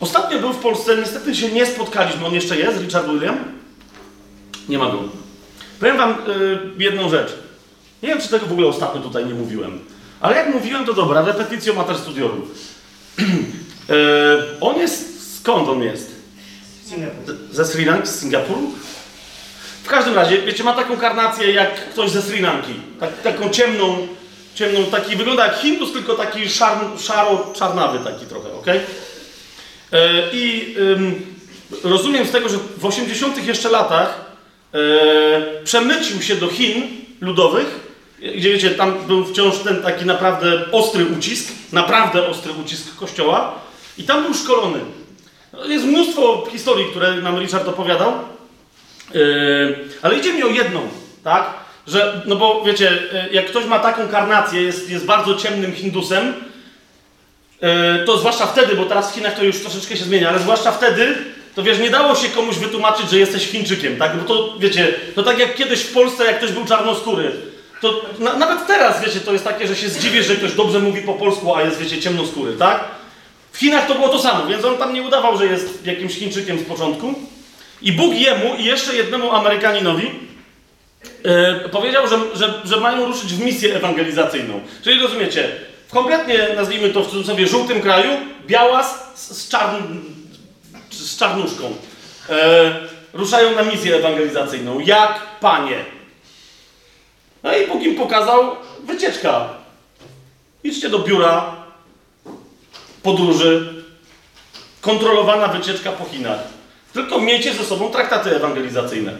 Ostatnio był w Polsce, niestety się nie spotkaliśmy, on jeszcze jest, Richard William? Nie ma go. Powiem wam y, jedną rzecz. Nie wiem, czy tego w ogóle ostatnio tutaj nie mówiłem. Ale jak mówiłem, to dobra, repetitio mater studiorum. [CLEARS THROAT] y, on jest, skąd on jest? Ze Sri Lanki, z Singapuru? W każdym razie, wiecie, ma taką karnację jak ktoś ze Sri Lanki. Tak, taką ciemną, ciemną, taki, wygląda jak Hindus, tylko taki szar, szaro-czarnawy taki trochę, ok? I ym, rozumiem z tego, że w 80 jeszcze latach e, przemycił się do Chin ludowych, gdzie wiecie, tam był wciąż ten taki naprawdę ostry ucisk, naprawdę ostry ucisk kościoła i tam był szkolony. No, Jest mnóstwo historii, które nam Richard opowiadał, Yy, ale idzie mi o jedną, tak? Że, no bo wiecie, yy, jak ktoś ma taką karnację, jest, jest bardzo ciemnym Hindusem, yy, to zwłaszcza wtedy, bo teraz w Chinach to już troszeczkę się zmienia, ale zwłaszcza wtedy, to wiesz, nie dało się komuś wytłumaczyć, że jesteś Chińczykiem, tak? Bo to, wiecie, to tak jak kiedyś w Polsce, jak ktoś był czarnoskóry, to na, nawet teraz, wiecie, to jest takie, że się zdziwisz, że ktoś dobrze mówi po polsku, a jest, wiecie, ciemnoskóry, tak? W Chinach to było to samo, więc on tam nie udawał, że jest jakimś Chińczykiem z początku. I Bóg jemu i jeszcze jednemu Amerykaninowi e, powiedział, że, że, że mają ruszyć w misję ewangelizacyjną. Czyli rozumiecie, w kompletnie, nazwijmy to w cudzysłowie, żółtym kraju, biała z, z, czarn, z czarnuszką. E, ruszają na misję ewangelizacyjną. Jak panie. No i Bóg im pokazał wycieczka. Idźcie do biura podróży, kontrolowana wycieczka po Chinach. Tylko miejcie ze sobą traktaty ewangelizacyjne.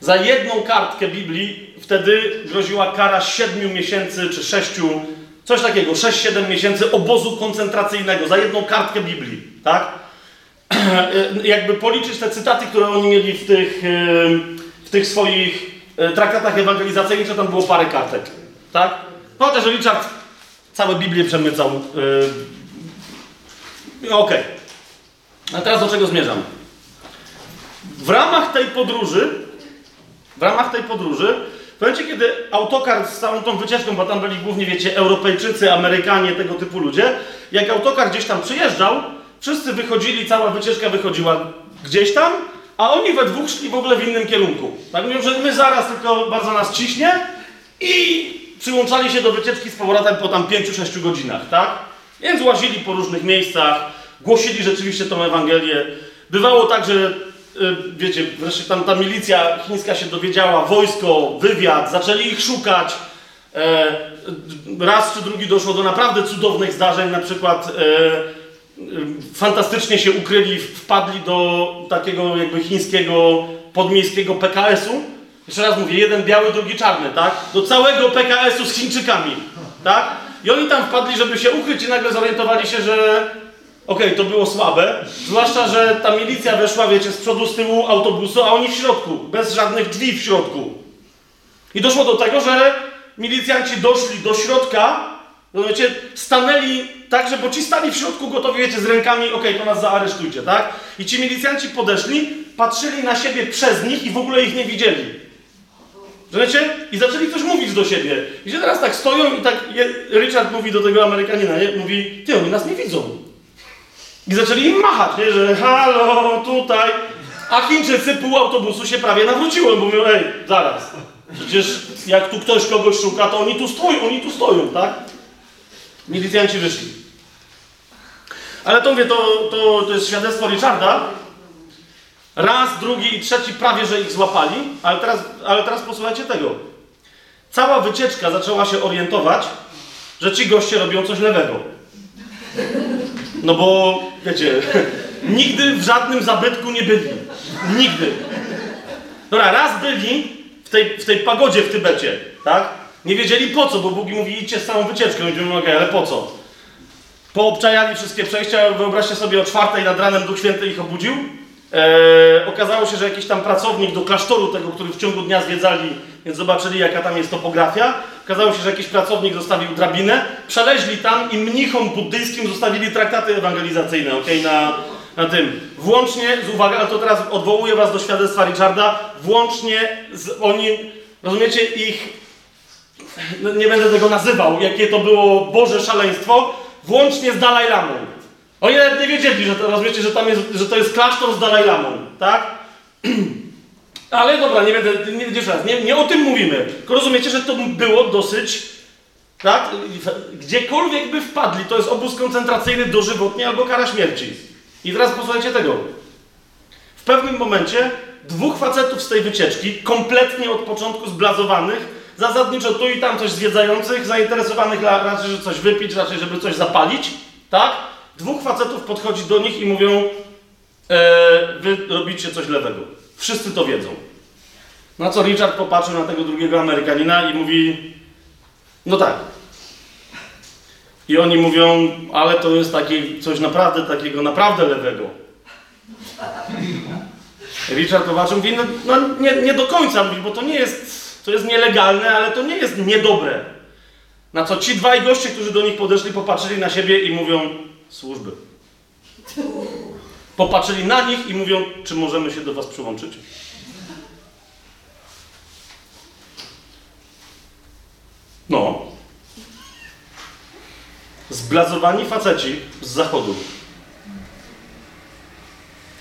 Za jedną kartkę Biblii wtedy groziła kara 7 miesięcy czy 6, coś takiego, 6-7 miesięcy obozu koncentracyjnego za jedną kartkę Biblii, tak? [CLEARS THROAT] Jakby policzyć te cytaty, które oni mieli w tych, w tych swoich e, traktatach ewangelizacyjnych, to tam było parę kartek, tak? Chociaż Richard całe Biblię przemycał. Yy, Okej. A teraz do czego zmierzam? W ramach tej podróży, w ramach tej podróży, w momencie, kiedy autokar z całą tą wycieczką, bo tam byli głównie, wiecie, Europejczycy, Amerykanie, tego typu ludzie, jak autokar gdzieś tam przyjeżdżał, wszyscy wychodzili, cała wycieczka wychodziła gdzieś tam, a oni we dwóch szli w ogóle w innym kierunku. Tak mówią, że my zaraz tylko bardzo nas ciśnie i przyłączali się do wycieczki z powrotem po tam 5-6 godzinach, tak? Więc łazili po różnych miejscach, głosili rzeczywiście tą Ewangelię. Bywało tak, że wiecie, wreszcie tam ta milicja chińska się dowiedziała, wojsko, wywiad, zaczęli ich szukać. E, raz czy drugi doszło do naprawdę cudownych zdarzeń, na przykład e, y, fantastycznie się ukryli, wpadli do takiego jakby chińskiego podmiejskiego PKS-u. Jeszcze raz mówię, jeden biały, drugi czarny, tak? Do całego PKS-u z Chińczykami, tak? I oni tam wpadli, żeby się ukryć i nagle zorientowali się, że okej, to było słabe. Zwłaszcza, że ta milicja weszła, wiecie, z przodu, z tyłu autobusu, a oni w środku, bez żadnych drzwi w środku. I doszło do tego, że milicjanci doszli do środka, rozumiecie, stanęli tak, że bo ci stali w środku gotowi, wiecie, z rękami, okej, to nas zaaresztujcie, tak? I ci milicjanci podeszli, patrzyli na siebie przez nich i w ogóle ich nie widzieli. Rozumiecie? I zaczęli coś mówić do siebie. I że teraz tak stoją i tak je, Richard mówi do tego Amerykanina, nie? mówi, ty, oni nas nie widzą. I zaczęli im machać, nie? że halo, tutaj. A Chińczycy pół autobusu się prawie nawróciło, bo mówią, ej, zaraz. Przecież jak tu ktoś kogoś szuka, to oni tu stoją, oni tu stoją, tak? Milicjanci wyszli. Ale to mówię, to, to, to jest świadectwo Richarda. Raz, drugi i trzeci prawie, że ich złapali, ale teraz, ale teraz posłuchajcie tego. Cała wycieczka zaczęła się orientować, że ci goście robią coś lewego. No bo, wiecie, [LAUGHS] nigdy w żadnym zabytku nie byli. Nigdy. Dobra, raz byli w tej, w tej pagodzie w Tybecie, tak? Nie wiedzieli po co, bo Bóg mówi, idźcie z całą wycieczką. I mówią, okej, ale po co? Poobczajali wszystkie przejścia, wyobraźcie sobie o czwartej nad ranem Duch Święty ich obudził. Eee, okazało się, że jakiś tam pracownik do klasztoru tego, który w ciągu dnia zwiedzali, więc zobaczyli jaka tam jest topografia. Okazało się, że jakiś pracownik zostawił drabinę, przeleźli tam i mnichom buddyjskim zostawili traktaty ewangelizacyjne, ok, na, na tym. Włącznie, z uwaga, ale to teraz odwołuję was do świadectwa Richarda, włącznie z oni, rozumiecie, ich, no nie będę tego nazywał, jakie to było Boże szaleństwo, włącznie z Dalaj Lamą. Oni nawet nie wiedzieli, że to, rozumiecie, że, tam jest, że to jest klasztor z Dalaj Lamą, tak? [CLEARS THROAT] Ale dobra, nie będę, nie, raz, nie, nie o tym mówimy. Rozumiecie, że to było dosyć, tak? Gdziekolwiek by wpadli, to jest obóz koncentracyjny dożywotnie albo kara śmierci. I teraz posłuchajcie tego. W pewnym momencie dwóch facetów z tej wycieczki, kompletnie od początku zblazowanych, zasadniczo tu i tam coś zwiedzających, zainteresowanych raczej, że coś wypić, raczej, żeby coś zapalić, tak? Dwóch facetów podchodzi do nich i mówią, e, wy robicie coś lewego. Wszyscy to wiedzą. Na co Richard popatrzył na tego drugiego Amerykanina i mówi, no tak. I oni mówią, ale to jest takie coś naprawdę takiego, naprawdę lewego. Richard Owacz mówi, no, no nie, nie do końca mówi, bo to nie jest, to jest nielegalne, ale to nie jest niedobre. Na co ci dwaj goście, którzy do nich podeszli, popatrzyli na siebie i mówią, służby. Popatrzyli na nich i mówią, czy możemy się do was przyłączyć. No. Zblazowani faceci z zachodu.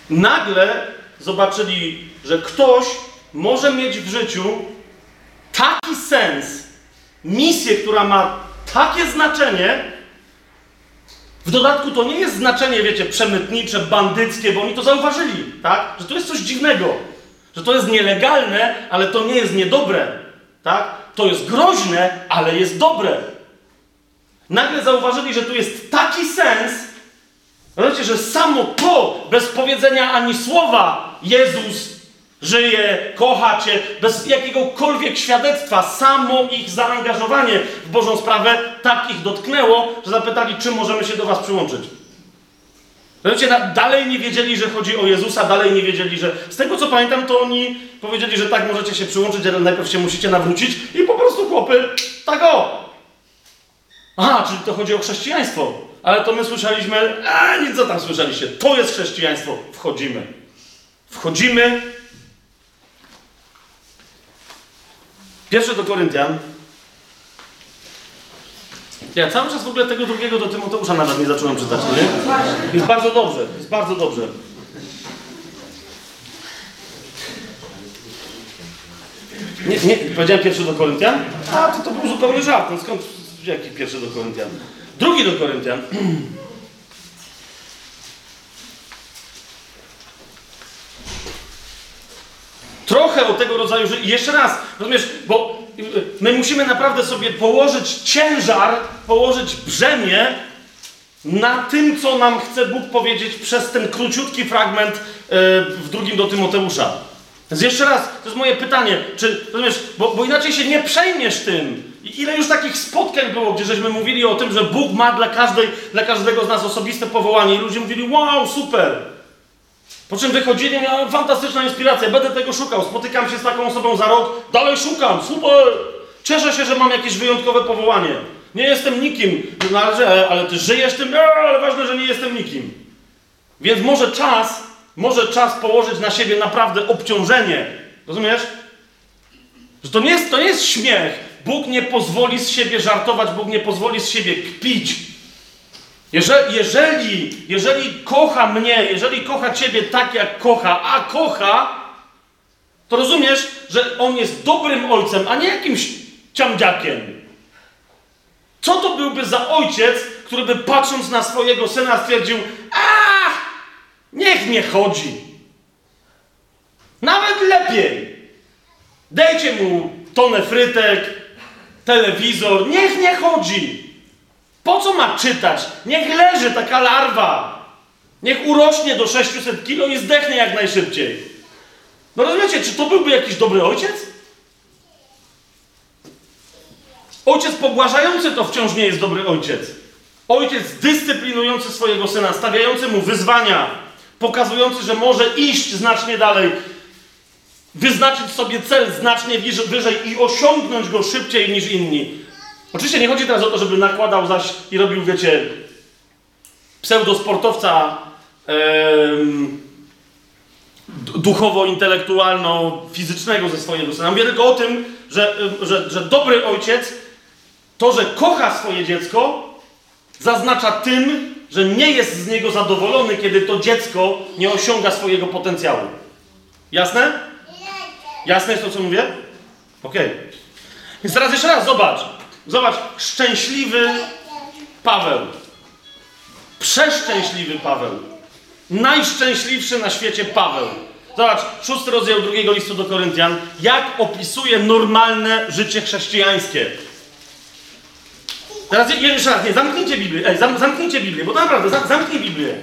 Nagle zobaczyli, że ktoś może mieć w życiu taki sens, misję, która ma takie znaczenie. W dodatku to nie jest znaczenie, wiecie, przemytnicze, bandyckie, bo oni to zauważyli, tak? Że to jest coś dziwnego, że to jest nielegalne, ale to nie jest niedobre, tak? To jest groźne, ale jest dobre. Nagle zauważyli, że tu jest taki sens, Rozumiecie, że samo to, bez powiedzenia ani słowa, Jezus żyje, kocha Cię, bez jakiegokolwiek świadectwa, samo ich zaangażowanie w Bożą sprawę tak ich dotknęło, że zapytali, czy możemy się do Was przyłączyć. Rozumiecie, dalej nie wiedzieli, że chodzi o Jezusa, dalej nie wiedzieli, że... Z tego co pamiętam, to oni powiedzieli, że tak, możecie się przyłączyć, ale najpierw się musicie nawrócić i po prostu chłopy, tak o! Aha, czyli to chodzi o chrześcijaństwo. Ale to my słyszeliśmy, a nic co tam słyszeliście. To jest chrześcijaństwo. Wchodzimy. Wchodzimy. Pierwszy do Koryntian. Ja cały czas w ogóle tego drugiego do Tymoteusza nawet nie zacząłem czytać, nie? Jest bardzo dobrze, jest bardzo dobrze. Nie, nie, powiedziałem pierwszy do Koryntian? A, to to był zupełny żart. No skąd, jaki pierwszy do Koryntian? Drugi do Koryntian. Trochę o tego rodzaju że Jeszcze raz, rozumiesz, bo my musimy naprawdę sobie położyć ciężar, położyć brzemię na tym, co nam chce Bóg powiedzieć przez ten króciutki fragment w drugim do Tymoteusza. Więc jeszcze raz, to jest moje pytanie, czy, rozumiesz, bo, bo inaczej się nie przejmiesz tym. I ile już takich spotkań było, gdzie żeśmy mówili o tym, że Bóg ma dla, każdej, dla każdego z nas osobiste powołanie i ludzie mówili, wow, super. Po czym wychodzili, miałem fantastyczna inspiracja, będę tego szukał, spotykam się z taką osobą za rok, dalej szukam, super. Cieszę się, że mam jakieś wyjątkowe powołanie. Nie jestem nikim, no, ale, ale ty żyjesz tym, ale ważne, że nie jestem nikim. Więc może czas, może czas położyć na siebie naprawdę obciążenie. Rozumiesz? Że to nie jest, to nie jest śmiech. Bóg nie pozwoli z siebie żartować, Bóg nie pozwoli z siebie kpić. Jeżeli, jeżeli, jeżeli kocha mnie, jeżeli kocha ciebie tak, jak kocha, a kocha, to rozumiesz, że on jest dobrym ojcem, a nie jakimś ciamdziakiem. Co to byłby za ojciec, który by patrząc na swojego syna stwierdził, a niech nie chodzi. Nawet lepiej. Dejcie mu tonę frytek, telewizor, niech nie chodzi. Po co ma czytać? Niech leży taka larwa. Niech urośnie do 600 kilo i zdechnie jak najszybciej. No rozumiecie, czy to byłby jakiś dobry ojciec? Ojciec pogłażający to wciąż nie jest dobry ojciec. Ojciec dyscyplinujący swojego syna, stawiający mu wyzwania, pokazujący, że może iść znacznie dalej, wyznaczyć sobie cel znacznie wyżej i osiągnąć go szybciej niż inni. Oczywiście nie chodzi teraz o to, żeby nakładał zaś i robił, wiecie, pseudosportowca em, duchowo-intelektualno-fizycznego ze swojego syna. Mówię tylko o tym, że, że, że dobry ojciec, to, że kocha swoje dziecko, zaznacza tym, że nie jest z niego zadowolony, kiedy to dziecko nie osiąga swojego potencjału. Jasne? Jasne jest to, co mówię? Okej. Okay. Więc teraz jeszcze raz zobacz. Zobacz, szczęśliwy Paweł. Przeszczęśliwy Paweł. Najszczęśliwszy na świecie Paweł. Zobacz, szósty rozdział drugiego listu do Koryntian, jak opisuje normalne życie chrześcijańskie. Teraz jeszcze raz, nie, zamknijcie Biblię, ej, zam, zamknijcie Biblię, bo naprawdę, zam, zamknij Biblię.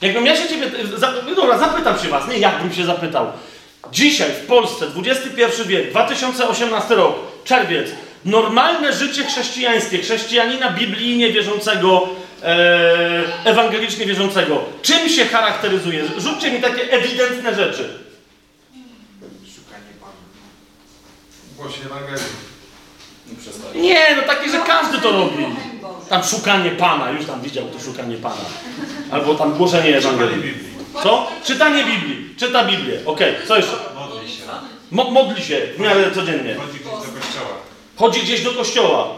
Jakbym ja się ciebie, za, dobra, zapytam się was, nie jakbym się zapytał. Dzisiaj w Polsce, XXI wiek, 2018 rok, czerwiec, normalne życie chrześcijańskie, chrześcijanina biblijnie wierzącego, e, ewangelicznie wierzącego? Czym się charakteryzuje? Rzućcie mi takie ewidentne rzeczy. Szukanie Pana. Głosie Ewangelii. Nie no takie, że każdy to robi. Tam szukanie Pana, już tam widział to szukanie Pana. Albo tam głoszenie Ewangelii. Biblii. Co? Czytanie Biblii. Czyta Biblię. Okej, co jeszcze? Modli się. Mo modli się w miarę codziennie. Chodzi do kościoła. Chodzi gdzieś do kościoła.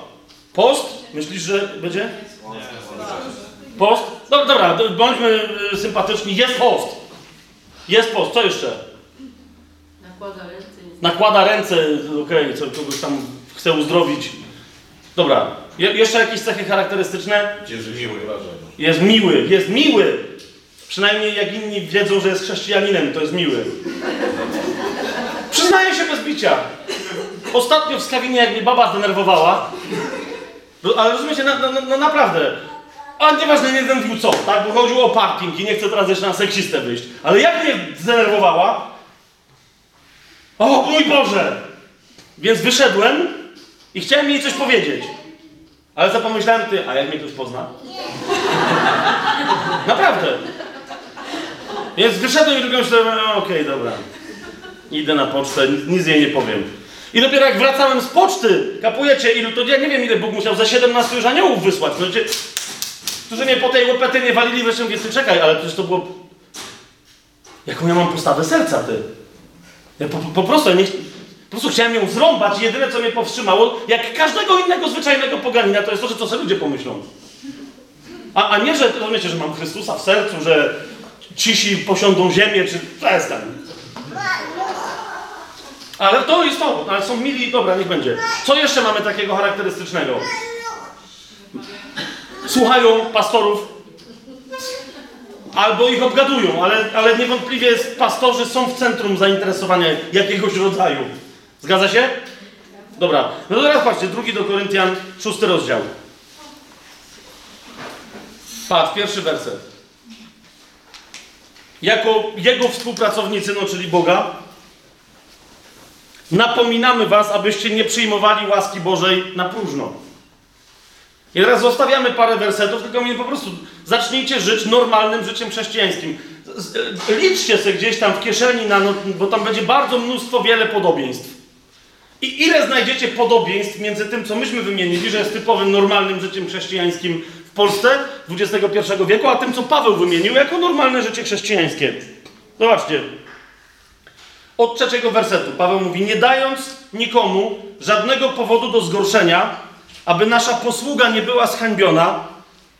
Post? Myślisz, że będzie? Post? Dobra, dobra, bądźmy y, sympatyczni. Jest post. Jest post. Co jeszcze? Nakłada ręce. jest- Nakłada ręce, okej, co kogoś tam chce uzdrowić. Dobra. Je jeszcze jakieś cechy charakterystyczne? Cieszy miły. Jest miły, jest miły. Przynajmniej jak inni wiedzą, że jest chrześcijaninem, to jest miły. Przyznaję się bez bicia. Ostatnio w Skawinie, jak mnie baba zdenerwowała, ro- ale rozumiecie, na, na, na, naprawdę, a nieważne, nie wiem co, tak, bo chodziło o parking i nie chcę teraz jeszcze na seksistę wyjść, ale jak mnie zdenerwowała, o mój Boże! Więc wyszedłem i chciałem jej coś powiedzieć. Ale co pomyślałem, ty, a jak mnie ktoś pozna? Naprawdę. Więc wyszedłem i tylko myślałem, "E, okej, dobra. Idę na pocztę, nic jej nie powiem. I dopiero jak wracałem z poczty, kapujecie ilu, to ja nie wiem ile Bóg musiał za 17 już aniołów wysłać. Wiecie, którzy mnie po tej łepetynie walili, wreszcie mówię, ty czekaj, ale przecież to było... Jaką ja mam postawę serca, ty? Ja po, po prostu, ja nie, po prostu chciałem ją zrąbać i jedyne co mnie powstrzymało, jak każdego innego zwyczajnego poganina, to jest to, że co sobie ludzie pomyślą. A, a nie, że rozumiecie, że mam Chrystusa w sercu, że cisi posiądą ziemię, czy przestań. Ale to jest to, ale są mili, dobra, niech będzie. Co jeszcze mamy takiego charakterystycznego? Słuchają pastorów, albo ich obgadują, ale, ale niewątpliwie pastorzy są w centrum zainteresowania jakiegoś rodzaju. Zgadza się? Dobra, no teraz patrzcie, drugi do Koryntian, szósty rozdział. Patrz, pierwszy werset. Jako jego współpracownicy, no czyli Boga, napominamy was, abyście nie przyjmowali łaski Bożej na próżno. I teraz zostawiamy parę wersetów, tylko mi po prostu zacznijcie żyć normalnym życiem chrześcijańskim. Liczcie sobie gdzieś tam w kieszeni, na, no, bo tam będzie bardzo mnóstwo, wiele podobieństw. I ile znajdziecie podobieństw między tym, co myśmy wymienili, że jest typowym, normalnym życiem chrześcijańskim w Polsce XXI wieku, a tym, co Paweł wymienił jako normalne życie chrześcijańskie. Zobaczcie. Od trzeciego wersetu Paweł mówi: Nie dając nikomu żadnego powodu do zgorszenia, aby nasza posługa nie była zhańbiona,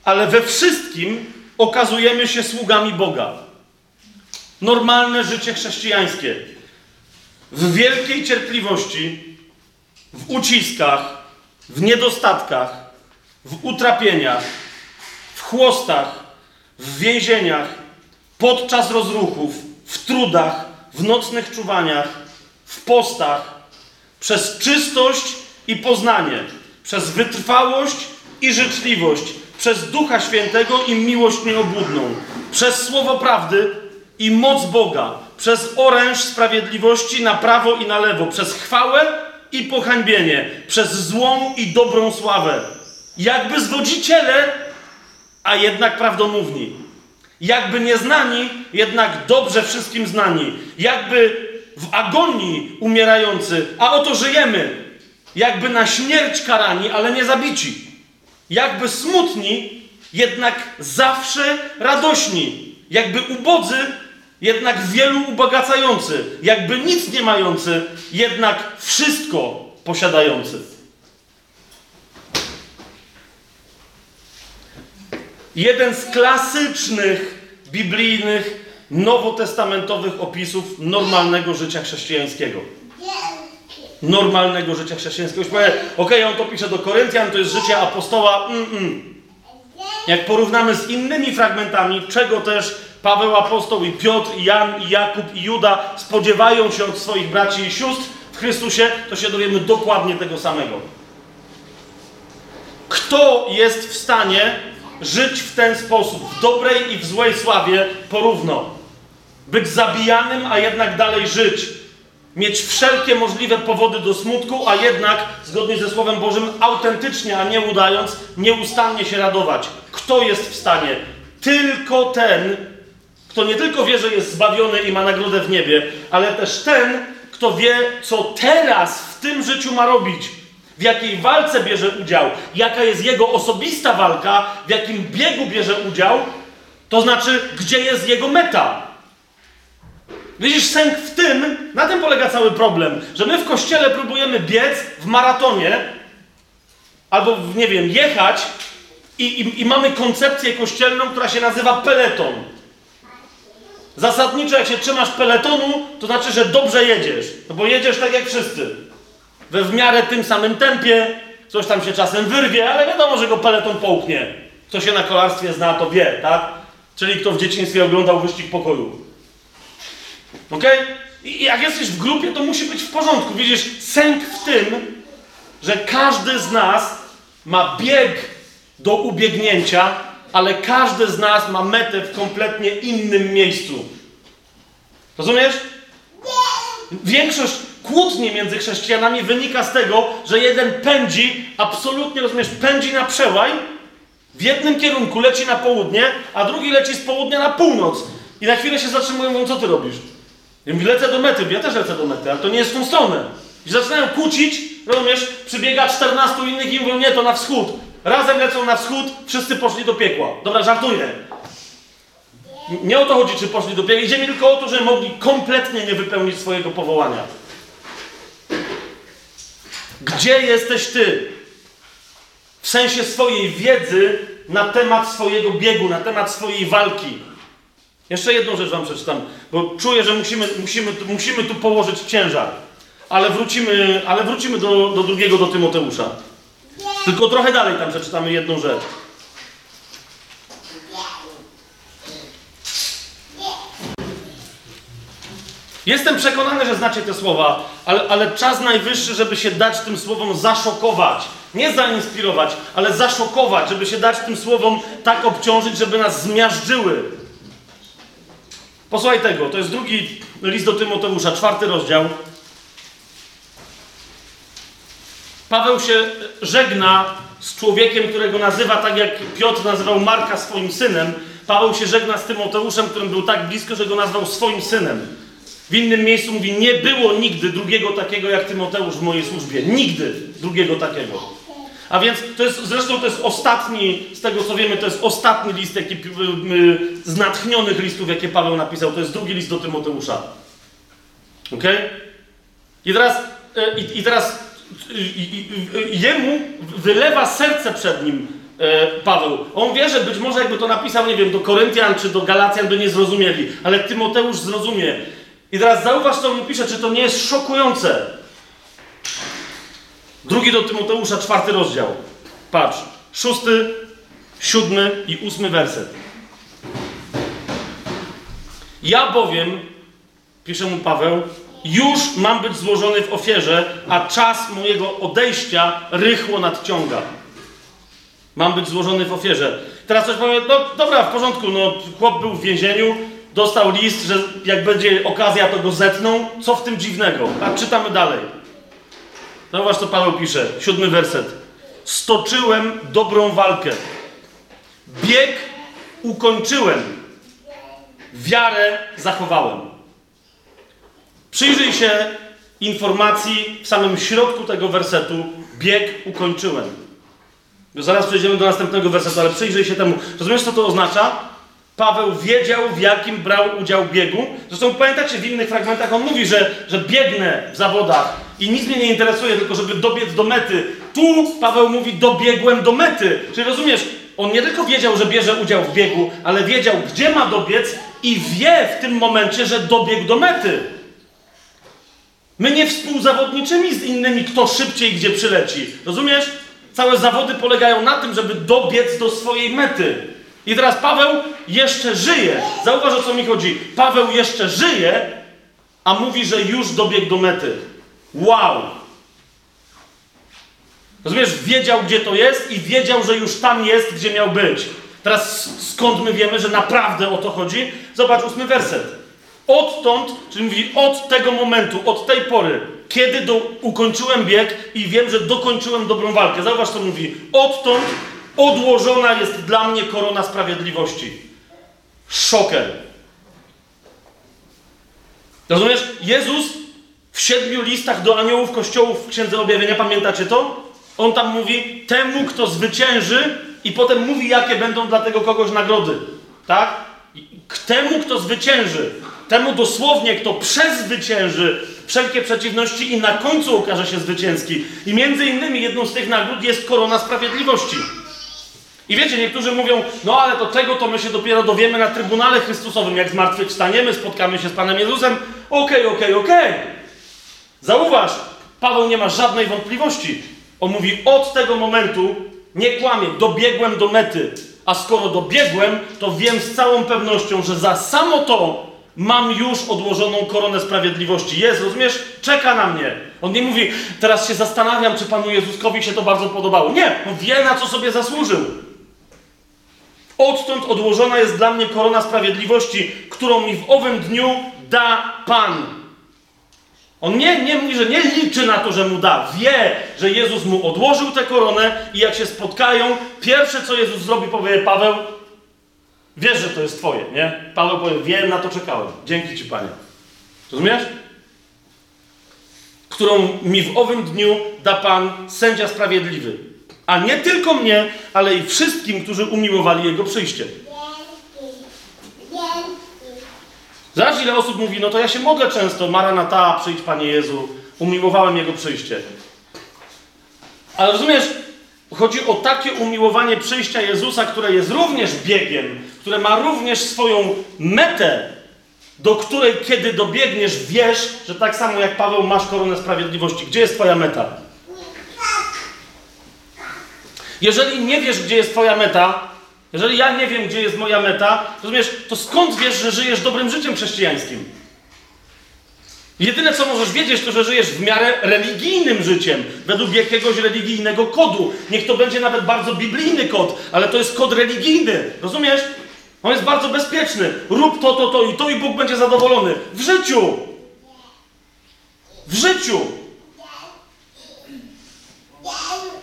ale we wszystkim okazujemy się sługami Boga. Normalne życie chrześcijańskie. W wielkiej cierpliwości, w uciskach, w niedostatkach, w utrapieniach, w chłostach, w więzieniach, podczas rozruchów, w trudach, w nocnych czuwaniach, w postach, przez czystość i poznanie, przez wytrwałość i życzliwość, przez Ducha Świętego i miłość nieobłudną, przez słowo prawdy i moc Boga, przez oręż sprawiedliwości na prawo i na lewo, przez chwałę i pohańbienie, przez złą i dobrą sławę, jakby zwodziciele, a jednak prawdomówni, jakby nieznani, jednak dobrze wszystkim znani, jakby w agonii umierający, a oto żyjemy, jakby na śmierć karani, ale nie zabici, jakby smutni, jednak zawsze radośni, jakby ubodzy, jednak wielu ubogacający, jakby nic nie mający, jednak wszystko posiadający. Jeden z klasycznych biblijnych, nowotestamentowych opisów normalnego życia chrześcijańskiego. Normalnego życia chrześcijańskiego. Już powiem, okej, on to pisze do Koryntian, to jest życie apostoła. Mm-mm. Jak porównamy z innymi fragmentami, czego też Paweł apostoł i Piotr, i Jan, i Jakub, i Juda spodziewają się od swoich braci i sióstr w Chrystusie, to się dowiemy dokładnie tego samego. Kto jest w stanie żyć w ten sposób, w dobrej i w złej sławie porówno? Być zabijanym, a jednak dalej żyć. mieć wszelkie możliwe powody do smutku, a jednak, zgodnie ze Słowem Bożym, autentycznie, a nie udając, nieustannie się radować. Kto jest w stanie? Tylko ten, kto nie tylko wie, że jest zbawiony i ma nagrodę w niebie, ale też ten, kto wie, co teraz w tym życiu ma robić. W jakiej walce bierze udział, jaka jest jego osobista walka, w jakim biegu bierze udział, to znaczy, gdzie jest jego meta. Widzisz, sęk w tym, na tym polega cały problem, że my w kościele próbujemy biec w maratonie, albo, nie wiem, jechać i, i, i mamy koncepcję kościelną, która się nazywa peleton. Zasadniczo, jak się trzymasz peletonu, to znaczy, że dobrze jedziesz, no bo jedziesz tak jak wszyscy. We w miarę tym samym tempie, coś tam się czasem wyrwie, ale wiadomo, że go peleton połknie. Kto się na kolarstwie zna, to wie, tak? Czyli kto w dzieciństwie oglądał wyścig pokoju. Ok? I jak jesteś w grupie, to musi być w porządku. Widzisz, sęk w tym, że każdy z nas ma bieg do ubiegnięcia, ale każdy z nas ma metę w kompletnie innym miejscu. Rozumiesz? Większość kłótni między chrześcijanami wynika z tego, że jeden pędzi, absolutnie rozumiesz, pędzi na przełaj, w jednym kierunku leci na południe, a drugi leci z południa na północ. I na chwilę się zatrzymują, mówią, co ty robisz? Ja mówię, lecę do mety, ja też lecę do mety, ale to nie jest w tą stronę. I zaczynają kłócić, rozumiesz, przybiega 14 innych i mówią, nie, to na wschód. Razem lecą na wschód, wszyscy poszli do piekła. Dobra, żartuję. Nie o to chodzi, czy poszli do piekła. Idzie mi tylko o to, że mogli kompletnie nie wypełnić swojego powołania. Gdzie jesteś ty? W sensie swojej wiedzy na temat swojego biegu, na temat swojej walki. Jeszcze jedną rzecz wam przeczytam, bo czuję, że musimy, musimy, musimy tu położyć ciężar. Ale wrócimy, ale wrócimy do, do drugiego, do Tymoteusza. Tylko trochę dalej tam przeczytamy jedną rzecz. Jestem przekonany, że znacie te słowa, ale, ale czas najwyższy, żeby się dać tym słowom zaszokować. Nie zainspirować, ale zaszokować, żeby się dać tym słowom tak obciążyć, żeby nas zmiażdżyły. Posłuchaj tego, to jest drugi list do Tymoteusza, czwarty rozdział. Paweł się żegna z człowiekiem, którego nazywa tak jak Piotr nazywał Marka swoim synem. Paweł się żegna z Tymoteuszem, którym był tak blisko, że go nazwał swoim synem. W innym miejscu mówi, nie było nigdy drugiego takiego jak Tymoteusz w mojej służbie. Nigdy drugiego takiego. A więc to jest, zresztą to jest ostatni, z tego co wiemy, to jest ostatni list jaki, y, y, z natchnionych listów, jakie Paweł napisał. To jest drugi list do Tymoteusza. Ok? I teraz, y, i, i teraz jemu wylewa serce przed nim Paweł. On wie, że być może jakby to napisał, nie wiem, do Koryntian czy do Galacjan by nie zrozumieli, ale Tymoteusz zrozumie. I teraz zauważ, co mu pisze, czy to nie jest szokujące. Drugi do Tymoteusza, czwarty rozdział. Patrz, szósty, siódmy i ósmy werset. Ja bowiem, pisze mu Paweł, już mam być złożony w ofierze, a czas mojego odejścia rychło nadciąga. Mam być złożony w ofierze. Teraz ktoś powie, no dobra, w porządku, no chłop był w więzieniu, dostał list, że jak będzie okazja, to go zetną. Co w tym dziwnego? A czytamy dalej. Zauważ, co Paweł pisze. Siódmy werset. Stoczyłem dobrą walkę. Bieg ukończyłem. Wiarę zachowałem. Przyjrzyj się informacji w samym środku tego wersetu. Bieg ukończyłem. Zaraz przejdziemy do następnego wersetu, ale przyjrzyj się temu. Rozumiesz, co to oznacza? Paweł wiedział, w jakim brał udział biegu. Zresztą pamiętacie, w innych fragmentach on mówi, że, że biegnę w zawodach i nic mnie nie interesuje, tylko żeby dobiec do mety. Tu Paweł mówi, dobiegłem do mety. Czyli rozumiesz, on nie tylko wiedział, że bierze udział w biegu, ale wiedział, gdzie ma dobiec i wie w tym momencie, że dobiegł do mety. My nie współzawodniczymy z innymi, kto szybciej gdzie przyleci. Rozumiesz? Całe zawody polegają na tym, żeby dobiec do swojej mety. I teraz Paweł jeszcze żyje. Zauważ o co mi chodzi. Paweł jeszcze żyje, a mówi, że już dobiegł do mety. Wow! Rozumiesz, wiedział gdzie to jest i wiedział, że już tam jest, gdzie miał być. Teraz skąd my wiemy, że naprawdę o to chodzi? Zobacz ósmy werset. Odtąd, czyli mówi od tego momentu, od tej pory, kiedy do, ukończyłem bieg i wiem, że dokończyłem dobrą walkę. Zauważ, co mówi. Odtąd odłożona jest dla mnie korona sprawiedliwości. Szoker. Rozumiesz? Jezus w siedmiu listach do aniołów kościołów w Księdze Objawienia, pamiętacie to? On tam mówi, temu kto zwycięży i potem mówi, jakie będą dla tego kogoś nagrody. Tak? K temu kto zwycięży, temu dosłownie kto przezwycięży wszelkie przeciwności i na końcu okaże się zwycięski. I między innymi jedną z tych nagród jest korona sprawiedliwości. I wiecie, niektórzy mówią, no ale to tego to my się dopiero dowiemy na Trybunale Chrystusowym, jak zmartwychwstaniemy, spotkamy się z Panem Jezusem. Okej, okej, okej. Zauważ, Paweł nie ma żadnej wątpliwości. On mówi, od tego momentu nie kłamie, dobiegłem do mety. A skoro dobiegłem, to wiem z całą pewnością, że za samo to mam już odłożoną koronę sprawiedliwości. Jest, rozumiesz? Czeka na mnie. On nie mówi, teraz się zastanawiam, czy Panu Jezuskowi się to bardzo podobało. Nie, on wie, na co sobie zasłużył. Odtąd odłożona jest dla mnie korona sprawiedliwości, którą mi w owym dniu da Pan. On nie, nie mówi, że nie liczy na to, że mu da. Wie, że Jezus mu odłożył tę koronę i jak się spotkają, pierwsze co Jezus zrobi, powie Paweł, wiesz, że to jest twoje, nie? Paweł powie, wiem, na to czekałem. Dzięki ci, Panie. Rozumiesz? Którą mi w owym dniu da Pan sędzia sprawiedliwy. A nie tylko mnie, ale i wszystkim, którzy umiłowali Jego przyjście. Zobacz, ile osób mówi, no to ja się modlę często, Maranata, przyjdź Panie Jezu, umiłowałem Jego przyjście. Ale rozumiesz, chodzi o takie umiłowanie przyjścia Jezusa, które jest również biegiem, które ma również swoją metę, do której kiedy dobiegniesz, wiesz, że tak samo jak Paweł masz koronę sprawiedliwości. Gdzie jest Twoja meta? Jeżeli nie wiesz, gdzie jest Twoja meta, jeżeli ja nie wiem, gdzie jest moja meta, rozumiesz, to skąd wiesz, że żyjesz dobrym życiem chrześcijańskim? Jedyne, co możesz wiedzieć, to, że żyjesz w miarę religijnym życiem, według jakiegoś religijnego kodu. Niech to będzie nawet bardzo biblijny kod, ale to jest kod religijny, rozumiesz? On jest bardzo bezpieczny. Rób to, to, to i to i Bóg będzie zadowolony. W życiu! W życiu!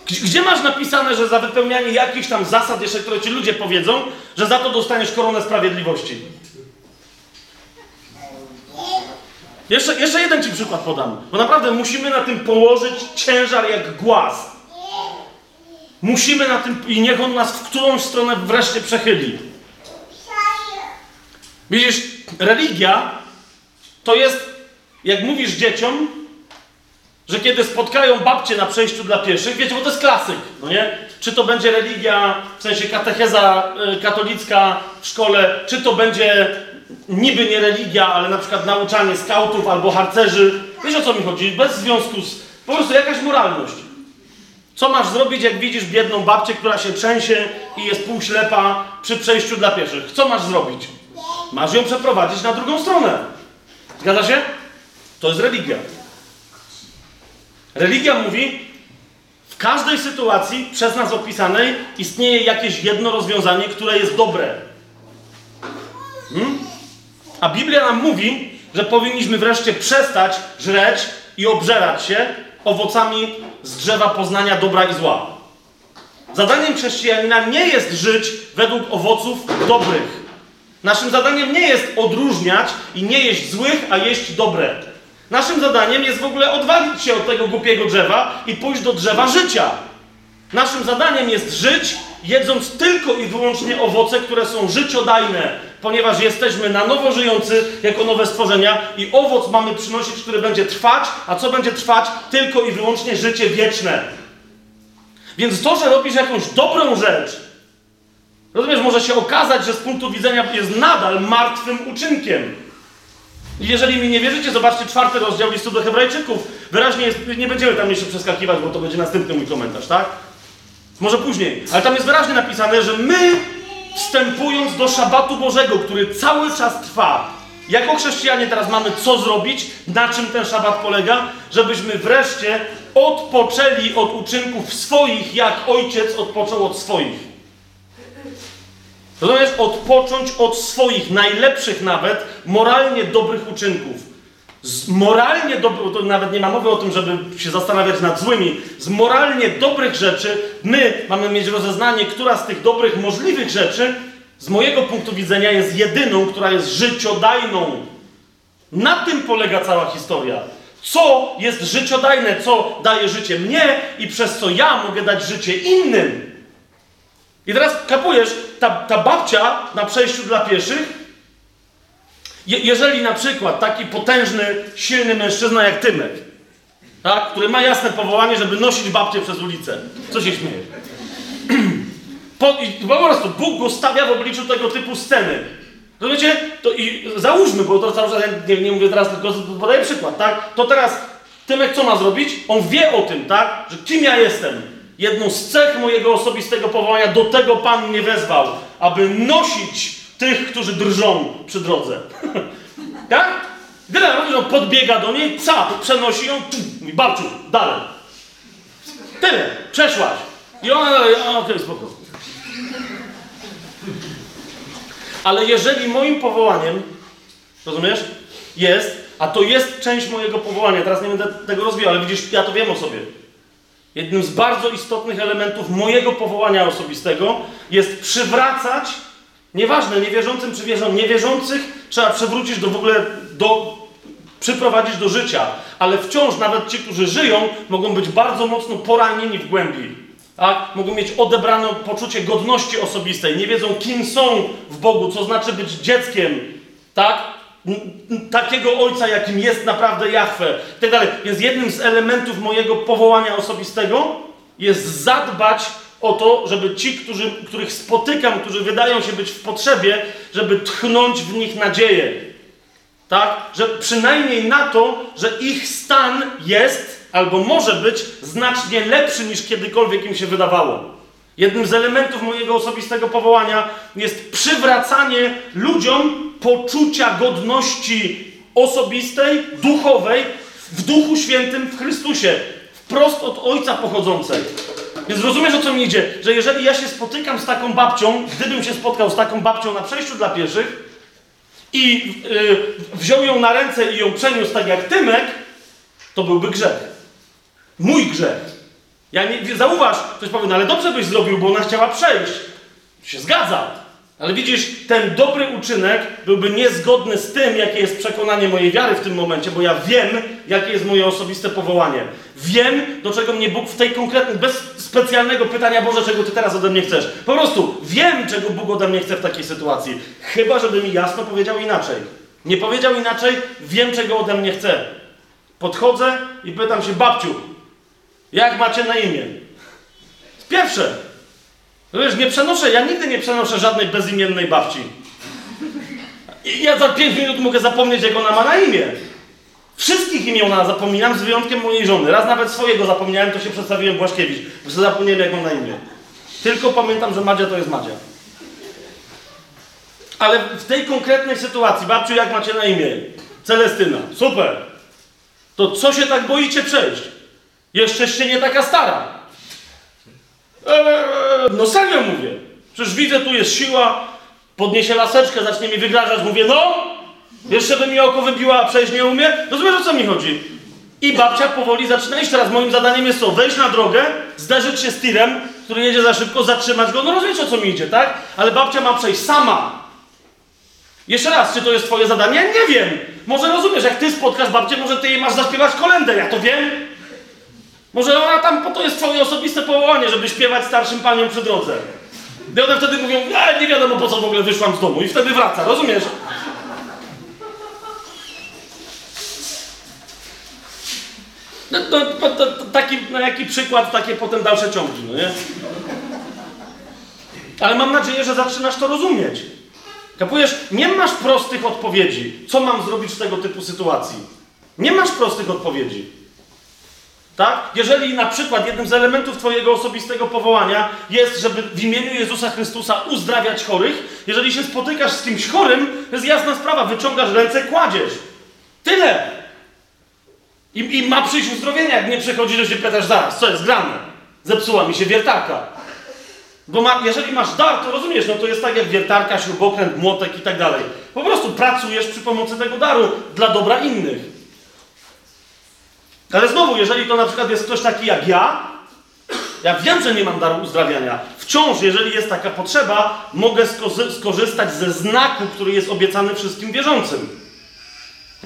Gdzie- masz napisane, że za wypełnianie jakichś tam zasad, jeszcze które ci ludzie powiedzą, że za to dostaniesz koronę sprawiedliwości? Jeszcze, jeszcze jeden ci przykład podam, bo naprawdę musimy na tym położyć ciężar jak głaz. Musimy na tym, i niech on nas w którąś stronę wreszcie przechyli. Widzisz, religia to jest, jak mówisz dzieciom, że kiedy spotkają babcie na przejściu dla pieszych, wiecie, bo to jest klasyk, no nie? Czy to będzie religia, w sensie katecheza y, katolicka w szkole, czy to będzie niby nie religia, ale na przykład nauczanie skautów albo harcerzy. Wiesz o co mi chodzi? Bez związku z... Po prostu jakaś moralność. Co masz zrobić, jak widzisz biedną babcię, która się trzęsie i jest półślepa przy przejściu dla pieszych? Co masz zrobić? Masz ją przeprowadzić na drugą stronę. Zgadza się? To jest religia. Religia mówi, w każdej sytuacji przez nas opisanej istnieje jakieś jedno rozwiązanie, które jest dobre. Hmm? A Biblia nam mówi, że powinniśmy wreszcie przestać żreć i obżerać się owocami z drzewa poznania dobra i zła. Zadaniem chrześcijanina nie jest żyć według owoców dobrych. Naszym zadaniem nie jest odróżniać i nie jeść złych, a jeść dobre. Naszym zadaniem jest w ogóle odwalić się od tego głupiego drzewa i pójść do drzewa życia. Naszym zadaniem jest żyć, jedząc tylko i wyłącznie owoce, które są życiodajne, ponieważ jesteśmy na nowo żyjący jako nowe stworzenia i owoc mamy przynosić, który będzie trwać, a co będzie trwać? Tylko i wyłącznie życie wieczne. Więc to, że robisz jakąś dobrą rzecz, rozumiesz, może się okazać, że z punktu widzenia jest nadal martwym uczynkiem. Jeżeli mi nie wierzycie, zobaczcie czwarty rozdział listu do Hebrajczyków. Wyraźnie jest, nie będziemy tam jeszcze przeskakiwać, bo to będzie następny mój komentarz, tak? Może później. Ale tam jest wyraźnie napisane, że my, wstępując do szabatu Bożego, który cały czas trwa, jako chrześcijanie teraz mamy co zrobić, na czym ten szabat polega, żebyśmy wreszcie odpoczęli od uczynków swoich, jak ojciec odpoczął od swoich. Rozumiesz? Odpocząć od swoich najlepszych nawet, moralnie dobrych uczynków. Z moralnie dobrych, to nawet nie ma mowy o tym, żeby się zastanawiać nad złymi, z moralnie dobrych rzeczy my mamy mieć rozeznanie, która z tych dobrych, możliwych rzeczy z mojego punktu widzenia jest jedyną, która jest życiodajną. Na tym polega cała historia. Co jest życiodajne, co daje życie mnie i przez co ja mogę dać życie innym. I teraz kapujesz, ta, ta babcia na przejściu dla pieszych, je, jeżeli na przykład taki potężny, silny mężczyzna jak Tymek, tak, który ma jasne powołanie, żeby nosić babcię przez ulicę, co się śmieje? [CLEARS THROAT] Po, po prostu Bóg go stawia w obliczu tego typu sceny. Rozumiecie? To i załóżmy, bo to cały czas, nie, nie mówię teraz, tylko podaję przykład, tak? To teraz Tymek co ma zrobić? On wie o tym, tak? Że kim ja jestem. Jedną z cech mojego osobistego powołania do tego Pan mnie wezwał, aby nosić tych, którzy drżą przy drodze. [LAUGHS] tak? Tyle, robisz, on podbiega do niej, ca, przenosi ją, mówi, babciu, dalej. Tyle, przeszłaś. I ona okej, spoko. Ale jeżeli moim powołaniem, rozumiesz, jest, a to jest część mojego powołania, teraz nie będę tego rozwijał, ale widzisz, ja to wiem o sobie. Jednym z bardzo istotnych elementów mojego powołania osobistego jest przywracać, nieważne, niewierzącym czy wierzą, niewierzących trzeba przywrócić do w ogóle, do, przyprowadzić do życia, ale wciąż nawet ci, którzy żyją, mogą być bardzo mocno poranieni w głębi. Tak? Mogą mieć odebrane poczucie godności osobistej, nie wiedzą, kim są w Bogu, co znaczy być dzieckiem, tak? Takiego ojca, jakim jest naprawdę Jahwe, i tak. Więc jednym z elementów mojego powołania osobistego jest zadbać o to, żeby ci, którzy, których spotykam, którzy wydają się być w potrzebie, żeby tchnąć w nich nadzieję. Tak? Że przynajmniej na to, że ich stan jest albo może być znacznie lepszy niż kiedykolwiek im się wydawało. Jednym z elementów mojego osobistego powołania jest przywracanie ludziom poczucia godności osobistej, duchowej, w Duchu Świętym w Chrystusie, wprost od Ojca pochodzącej. Więc rozumiesz o co mi idzie? Że jeżeli ja się spotykam z taką babcią, gdybym się spotkał z taką babcią na przejściu dla pieszych i yy, wziął ją na ręce i ją przeniósł tak jak Tymek, to byłby grzech. Mój grzech. Ja nie, zauważ, ktoś powie, no ale dobrze byś zrobił, bo ona chciała przejść. Się zgadza. Ale widzisz, ten dobry uczynek byłby niezgodny z tym, jakie jest przekonanie mojej wiary w tym momencie, bo ja wiem, jakie jest moje osobiste powołanie. Wiem, do czego mnie Bóg w tej konkretnej, bez specjalnego pytania, Boże, czego Ty teraz ode mnie chcesz. Po prostu wiem, czego Bóg ode mnie chce w takiej sytuacji. Chyba, żeby mi jasno powiedział inaczej. Nie powiedział inaczej, wiem, czego ode mnie chce. Podchodzę i pytam się, babciu, jak macie na imię? Pierwsze. No Wiesz, nie przenoszę, ja nigdy nie przenoszę żadnej bezimiennej babci. I ja za 5 minut mogę zapomnieć, jak ona ma na imię. Wszystkich imiona zapominam, z wyjątkiem mojej żony. Raz nawet swojego zapomniałem, to się przedstawiłem Błaszkiewicz, bo zapomniałem, jak na imię. Tylko pamiętam, że Madzia to jest Madzia. Ale w tej konkretnej sytuacji, babciu, jak macie na imię? Celestyna. Super. To co się tak boicie przejść? Jeszczeście nie taka stara. Eee, no serio mówię. Przecież widzę, tu jest siła, podniesie laseczkę, zacznie mi wygrażać. Mówię, no, jeszcze by mi oko wybiła, a przejść nie umie. Rozumiesz, o co mi chodzi? I babcia powoli zaczyna iść. Teraz moim zadaniem jest co? Wejść na drogę, zderzyć się z tirem, który jedzie za szybko, zatrzymać go. No rozumiesz, o co mi idzie, tak? Ale babcia ma przejść sama. Jeszcze raz, czy to jest twoje zadanie? Nie wiem. Może rozumiesz, jak ty spotkasz babcię, może ty jej masz zaśpiewać kolędę, ja to wiem. Może ona tam, po to jest twoje osobiste powołanie, żeby śpiewać starszym paniom przy drodze. I one wtedy mówią, a nie wiadomo po co w ogóle wyszłam z domu. I wtedy wraca, rozumiesz? No to, to, to, to taki, na jaki przykład, takie potem dalsze ciągi, no nie? Ale mam nadzieję, że zaczynasz to rozumieć. Kapujesz? Nie masz prostych odpowiedzi. Co mam zrobić w tego typu sytuacji? Nie masz prostych odpowiedzi. Tak? Jeżeli na przykład jednym z elementów Twojego osobistego powołania jest, żeby w imieniu Jezusa Chrystusa uzdrawiać chorych, jeżeli się spotykasz z kimś chorym, to jest jasna sprawa, wyciągasz ręce, kładziesz. Tyle. I, I ma przyjść uzdrowienie, jak nie przychodzi, to się pytasz zaraz, co jest grane? Zepsuła mi się wiertarka. Bo ma, jeżeli masz dar, to rozumiesz, no to jest tak jak wiertarka, śrubokręt, młotek i tak dalej. Po prostu pracujesz przy pomocy tego daru dla dobra innych. Ale znowu, jeżeli to na przykład jest ktoś taki jak ja, ja wiem, że nie mam daru uzdrawiania. Wciąż, jeżeli jest taka potrzeba, mogę skorzystać ze znaku, który jest obiecany wszystkim wierzącym.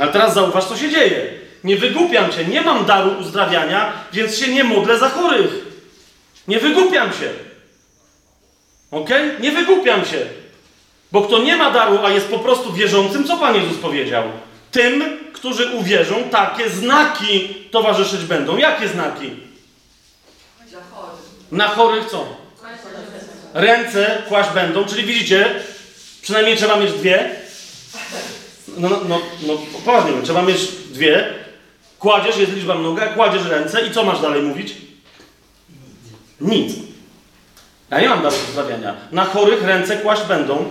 Ale teraz zauważ, co się dzieje. Nie wygłupiam się, nie mam daru uzdrawiania, więc się nie modlę za chorych. Nie wygłupiam się. Ok? Nie wygłupiam się. Bo kto nie ma daru, a jest po prostu wierzącym, co Pan Jezus powiedział? Tym, którzy uwierzą, takie znaki towarzyszyć będą. Jakie znaki? Na chorych co? Ręce kłaść będą, czyli widzicie, przynajmniej trzeba mieć dwie. No, no, no, no poważnie, trzeba mieć dwie. Kładziesz, jest liczba mnoga, kładziesz ręce i co masz dalej mówić? Nic. Ja nie mam daru uzdrawiania. Na chorych ręce kłaść będą,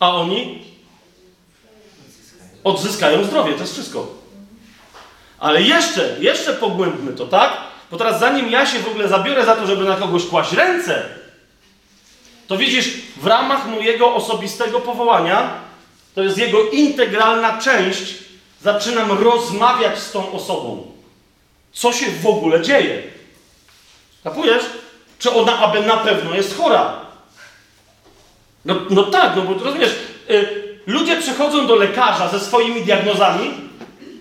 a oni odzyskają zdrowie. To jest wszystko. Ale jeszcze, jeszcze pogłębmy to, tak? Bo teraz zanim ja się w ogóle zabiorę za to, żeby na kogoś kłaść ręce, to widzisz, w ramach mojego osobistego powołania, to jest jego integralna część, zaczynam rozmawiać z tą osobą. Co się w ogóle dzieje? Kapujesz? Czy ona aby na pewno jest chora? No, no tak, no bo rozumiesz, y, ludzie przychodzą do lekarza ze swoimi diagnozami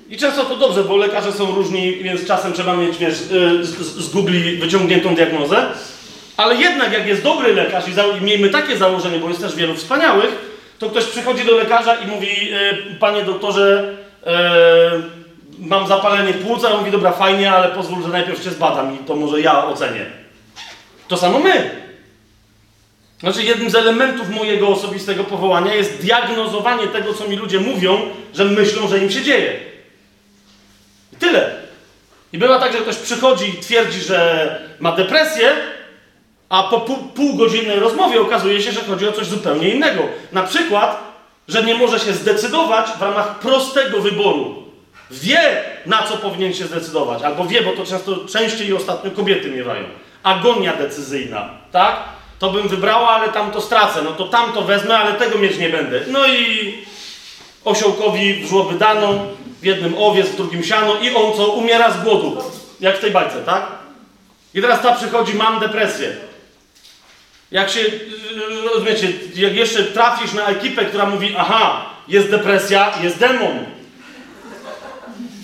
i często to dobrze, bo lekarze są różni, więc czasem trzeba mieć, wiesz, y, z, z Google wyciągniętą diagnozę. Ale jednak, jak jest dobry lekarz i, za, i miejmy takie założenie, bo jest też wielu wspaniałych, to ktoś przychodzi do lekarza i mówi, y, panie doktorze, y, mam zapalenie płuca, on mówi, dobra, fajnie, ale pozwól, że najpierw cię zbadam i to może ja ocenię. To samo my. Znaczy, jednym z elementów mojego osobistego powołania jest diagnozowanie tego, co mi ludzie mówią, że myślą, że im się dzieje. I tyle. I bywa tak, że ktoś przychodzi i twierdzi, że ma depresję, a po pół, półgodzinnej rozmowie okazuje się, że chodzi o coś zupełnie innego. Na przykład, że nie może się zdecydować w ramach prostego wyboru. Wie, na co powinien się zdecydować, albo wie, bo to często częściej i ostatnio kobiety miewają. Agonia decyzyjna, tak? To bym wybrała, ale tam to stracę. No to tam to wezmę, ale tego mieć nie będę. No i osiołkowi w żłoby w jednym owiec, w drugim siano i on co? Umiera z głodu. Jak w tej bajce, tak? I teraz ta przychodzi, mam depresję. Jak się, yy, rozumiecie, jak jeszcze trafisz na ekipę, która mówi, aha, jest depresja, jest demon.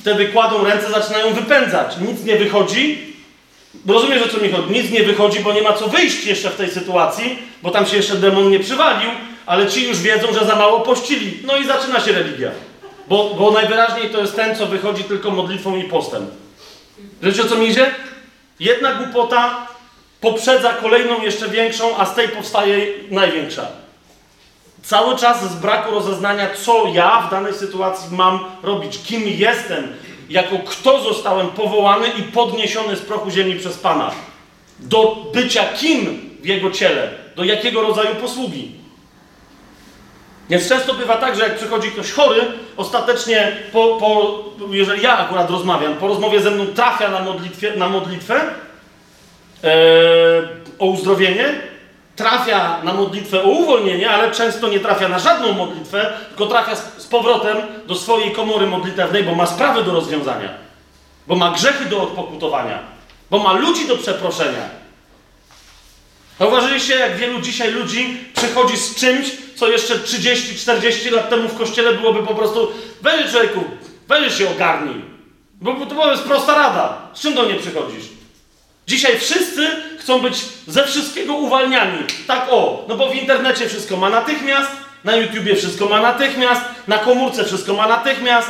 Wtedy kładą ręce, zaczynają wypędzać. Nic nie wychodzi, bo rozumiesz, o co mi chodzi? Nic nie wychodzi, bo nie ma co wyjść jeszcze w tej sytuacji, bo tam się jeszcze demon nie przywalił, ale ci już wiedzą, że za mało pościli. No i zaczyna się religia. Bo, bo najwyraźniej to jest ten, co wychodzi tylko modlitwą i postem. Wiecie, o co mi idzie? Jedna głupota poprzedza kolejną jeszcze większą, a z tej powstaje największa. Cały czas z braku rozeznania, co ja w danej sytuacji mam robić, kim jestem, jako kto zostałem powołany i podniesiony z prochu ziemi przez Pana. Do bycia kim w Jego ciele, do jakiego rodzaju posługi. Więc często bywa tak, że jak przychodzi ktoś chory, ostatecznie, po, po, jeżeli ja akurat rozmawiam, po rozmowie ze mną trafia na, modlitwie, na modlitwę e, o uzdrowienie, trafia na modlitwę o uwolnienie, ale często nie trafia na żadną modlitwę, tylko trafia z, powrotem do swojej komory modlitewnej, bo ma sprawy do rozwiązania, bo ma grzechy do odpokutowania, bo ma ludzi do przeproszenia. Zauważyliście, jak wielu dzisiaj ludzi przychodzi z czymś, co jeszcze 30-40 lat temu w kościele byłoby po prostu weź człowieku, weź się ogarnij. Bo to jest prosta rada. Z czym do mnie przychodzisz? Dzisiaj wszyscy chcą być ze wszystkiego uwalniani. Tak o, no bo w internecie wszystko ma natychmiast, na YouTubie wszystko ma natychmiast, na komórce wszystko ma natychmiast,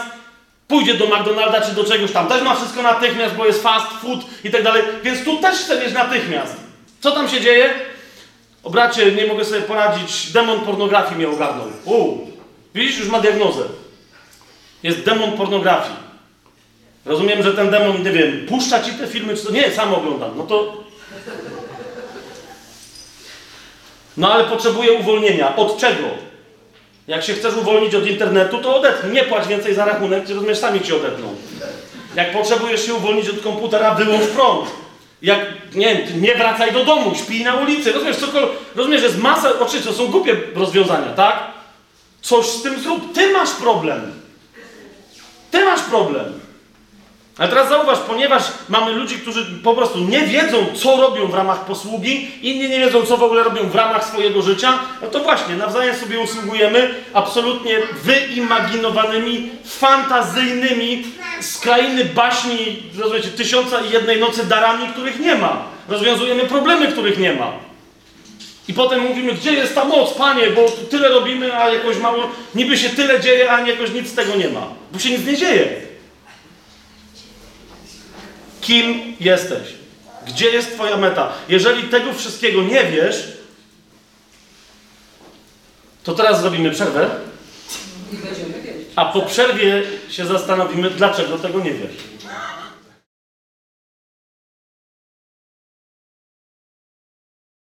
pójdzie do McDonalda czy do czegoś tam, też ma wszystko natychmiast, bo jest fast food i tak dalej, więc tu też chce mieć natychmiast. Co tam się dzieje? O bracie, nie mogę sobie poradzić, demon pornografii mnie ogarnął. Uuu, widzisz, już ma diagnozę. Jest demon pornografii. Rozumiem, że ten demon, nie wiem, puszcza ci te filmy, czy to nie, sam oglądam. No to. No ale potrzebuję uwolnienia. Od czego? Jak się chcesz uwolnić od internetu, to odetnij. Nie płać więcej za rachunek, czy rozumiesz, sami ci odetną. Jak potrzebujesz się uwolnić od komputera, wyłącz prąd. Jak, nie nie wracaj do domu, śpij na ulicy, rozumiesz, cokolwiek, rozumiesz, jest masa, oczywiście, to są głupie rozwiązania, tak? Coś z tym zrób, ty masz problem. Ty masz problem. Ale teraz zauważ, ponieważ mamy ludzi, którzy po prostu nie wiedzą, co robią w ramach posługi, inni nie wiedzą, co w ogóle robią w ramach swojego życia, no to właśnie, nawzajem sobie usługujemy absolutnie wyimaginowanymi, fantazyjnymi, z krainy baśni, rozumiecie, tysiąca i jednej nocy darami, których nie ma. Rozwiązujemy problemy, których nie ma. I potem mówimy, gdzie jest ta moc, panie, bo tyle robimy, a jakoś mało, niby się tyle dzieje, a jakoś nic z tego nie ma. Bo się nic nie dzieje. Kim jesteś? Gdzie jest Twoja meta? Jeżeli tego wszystkiego nie wiesz, to teraz zrobimy przerwę, a po przerwie się zastanowimy, dlaczego tego nie wiesz.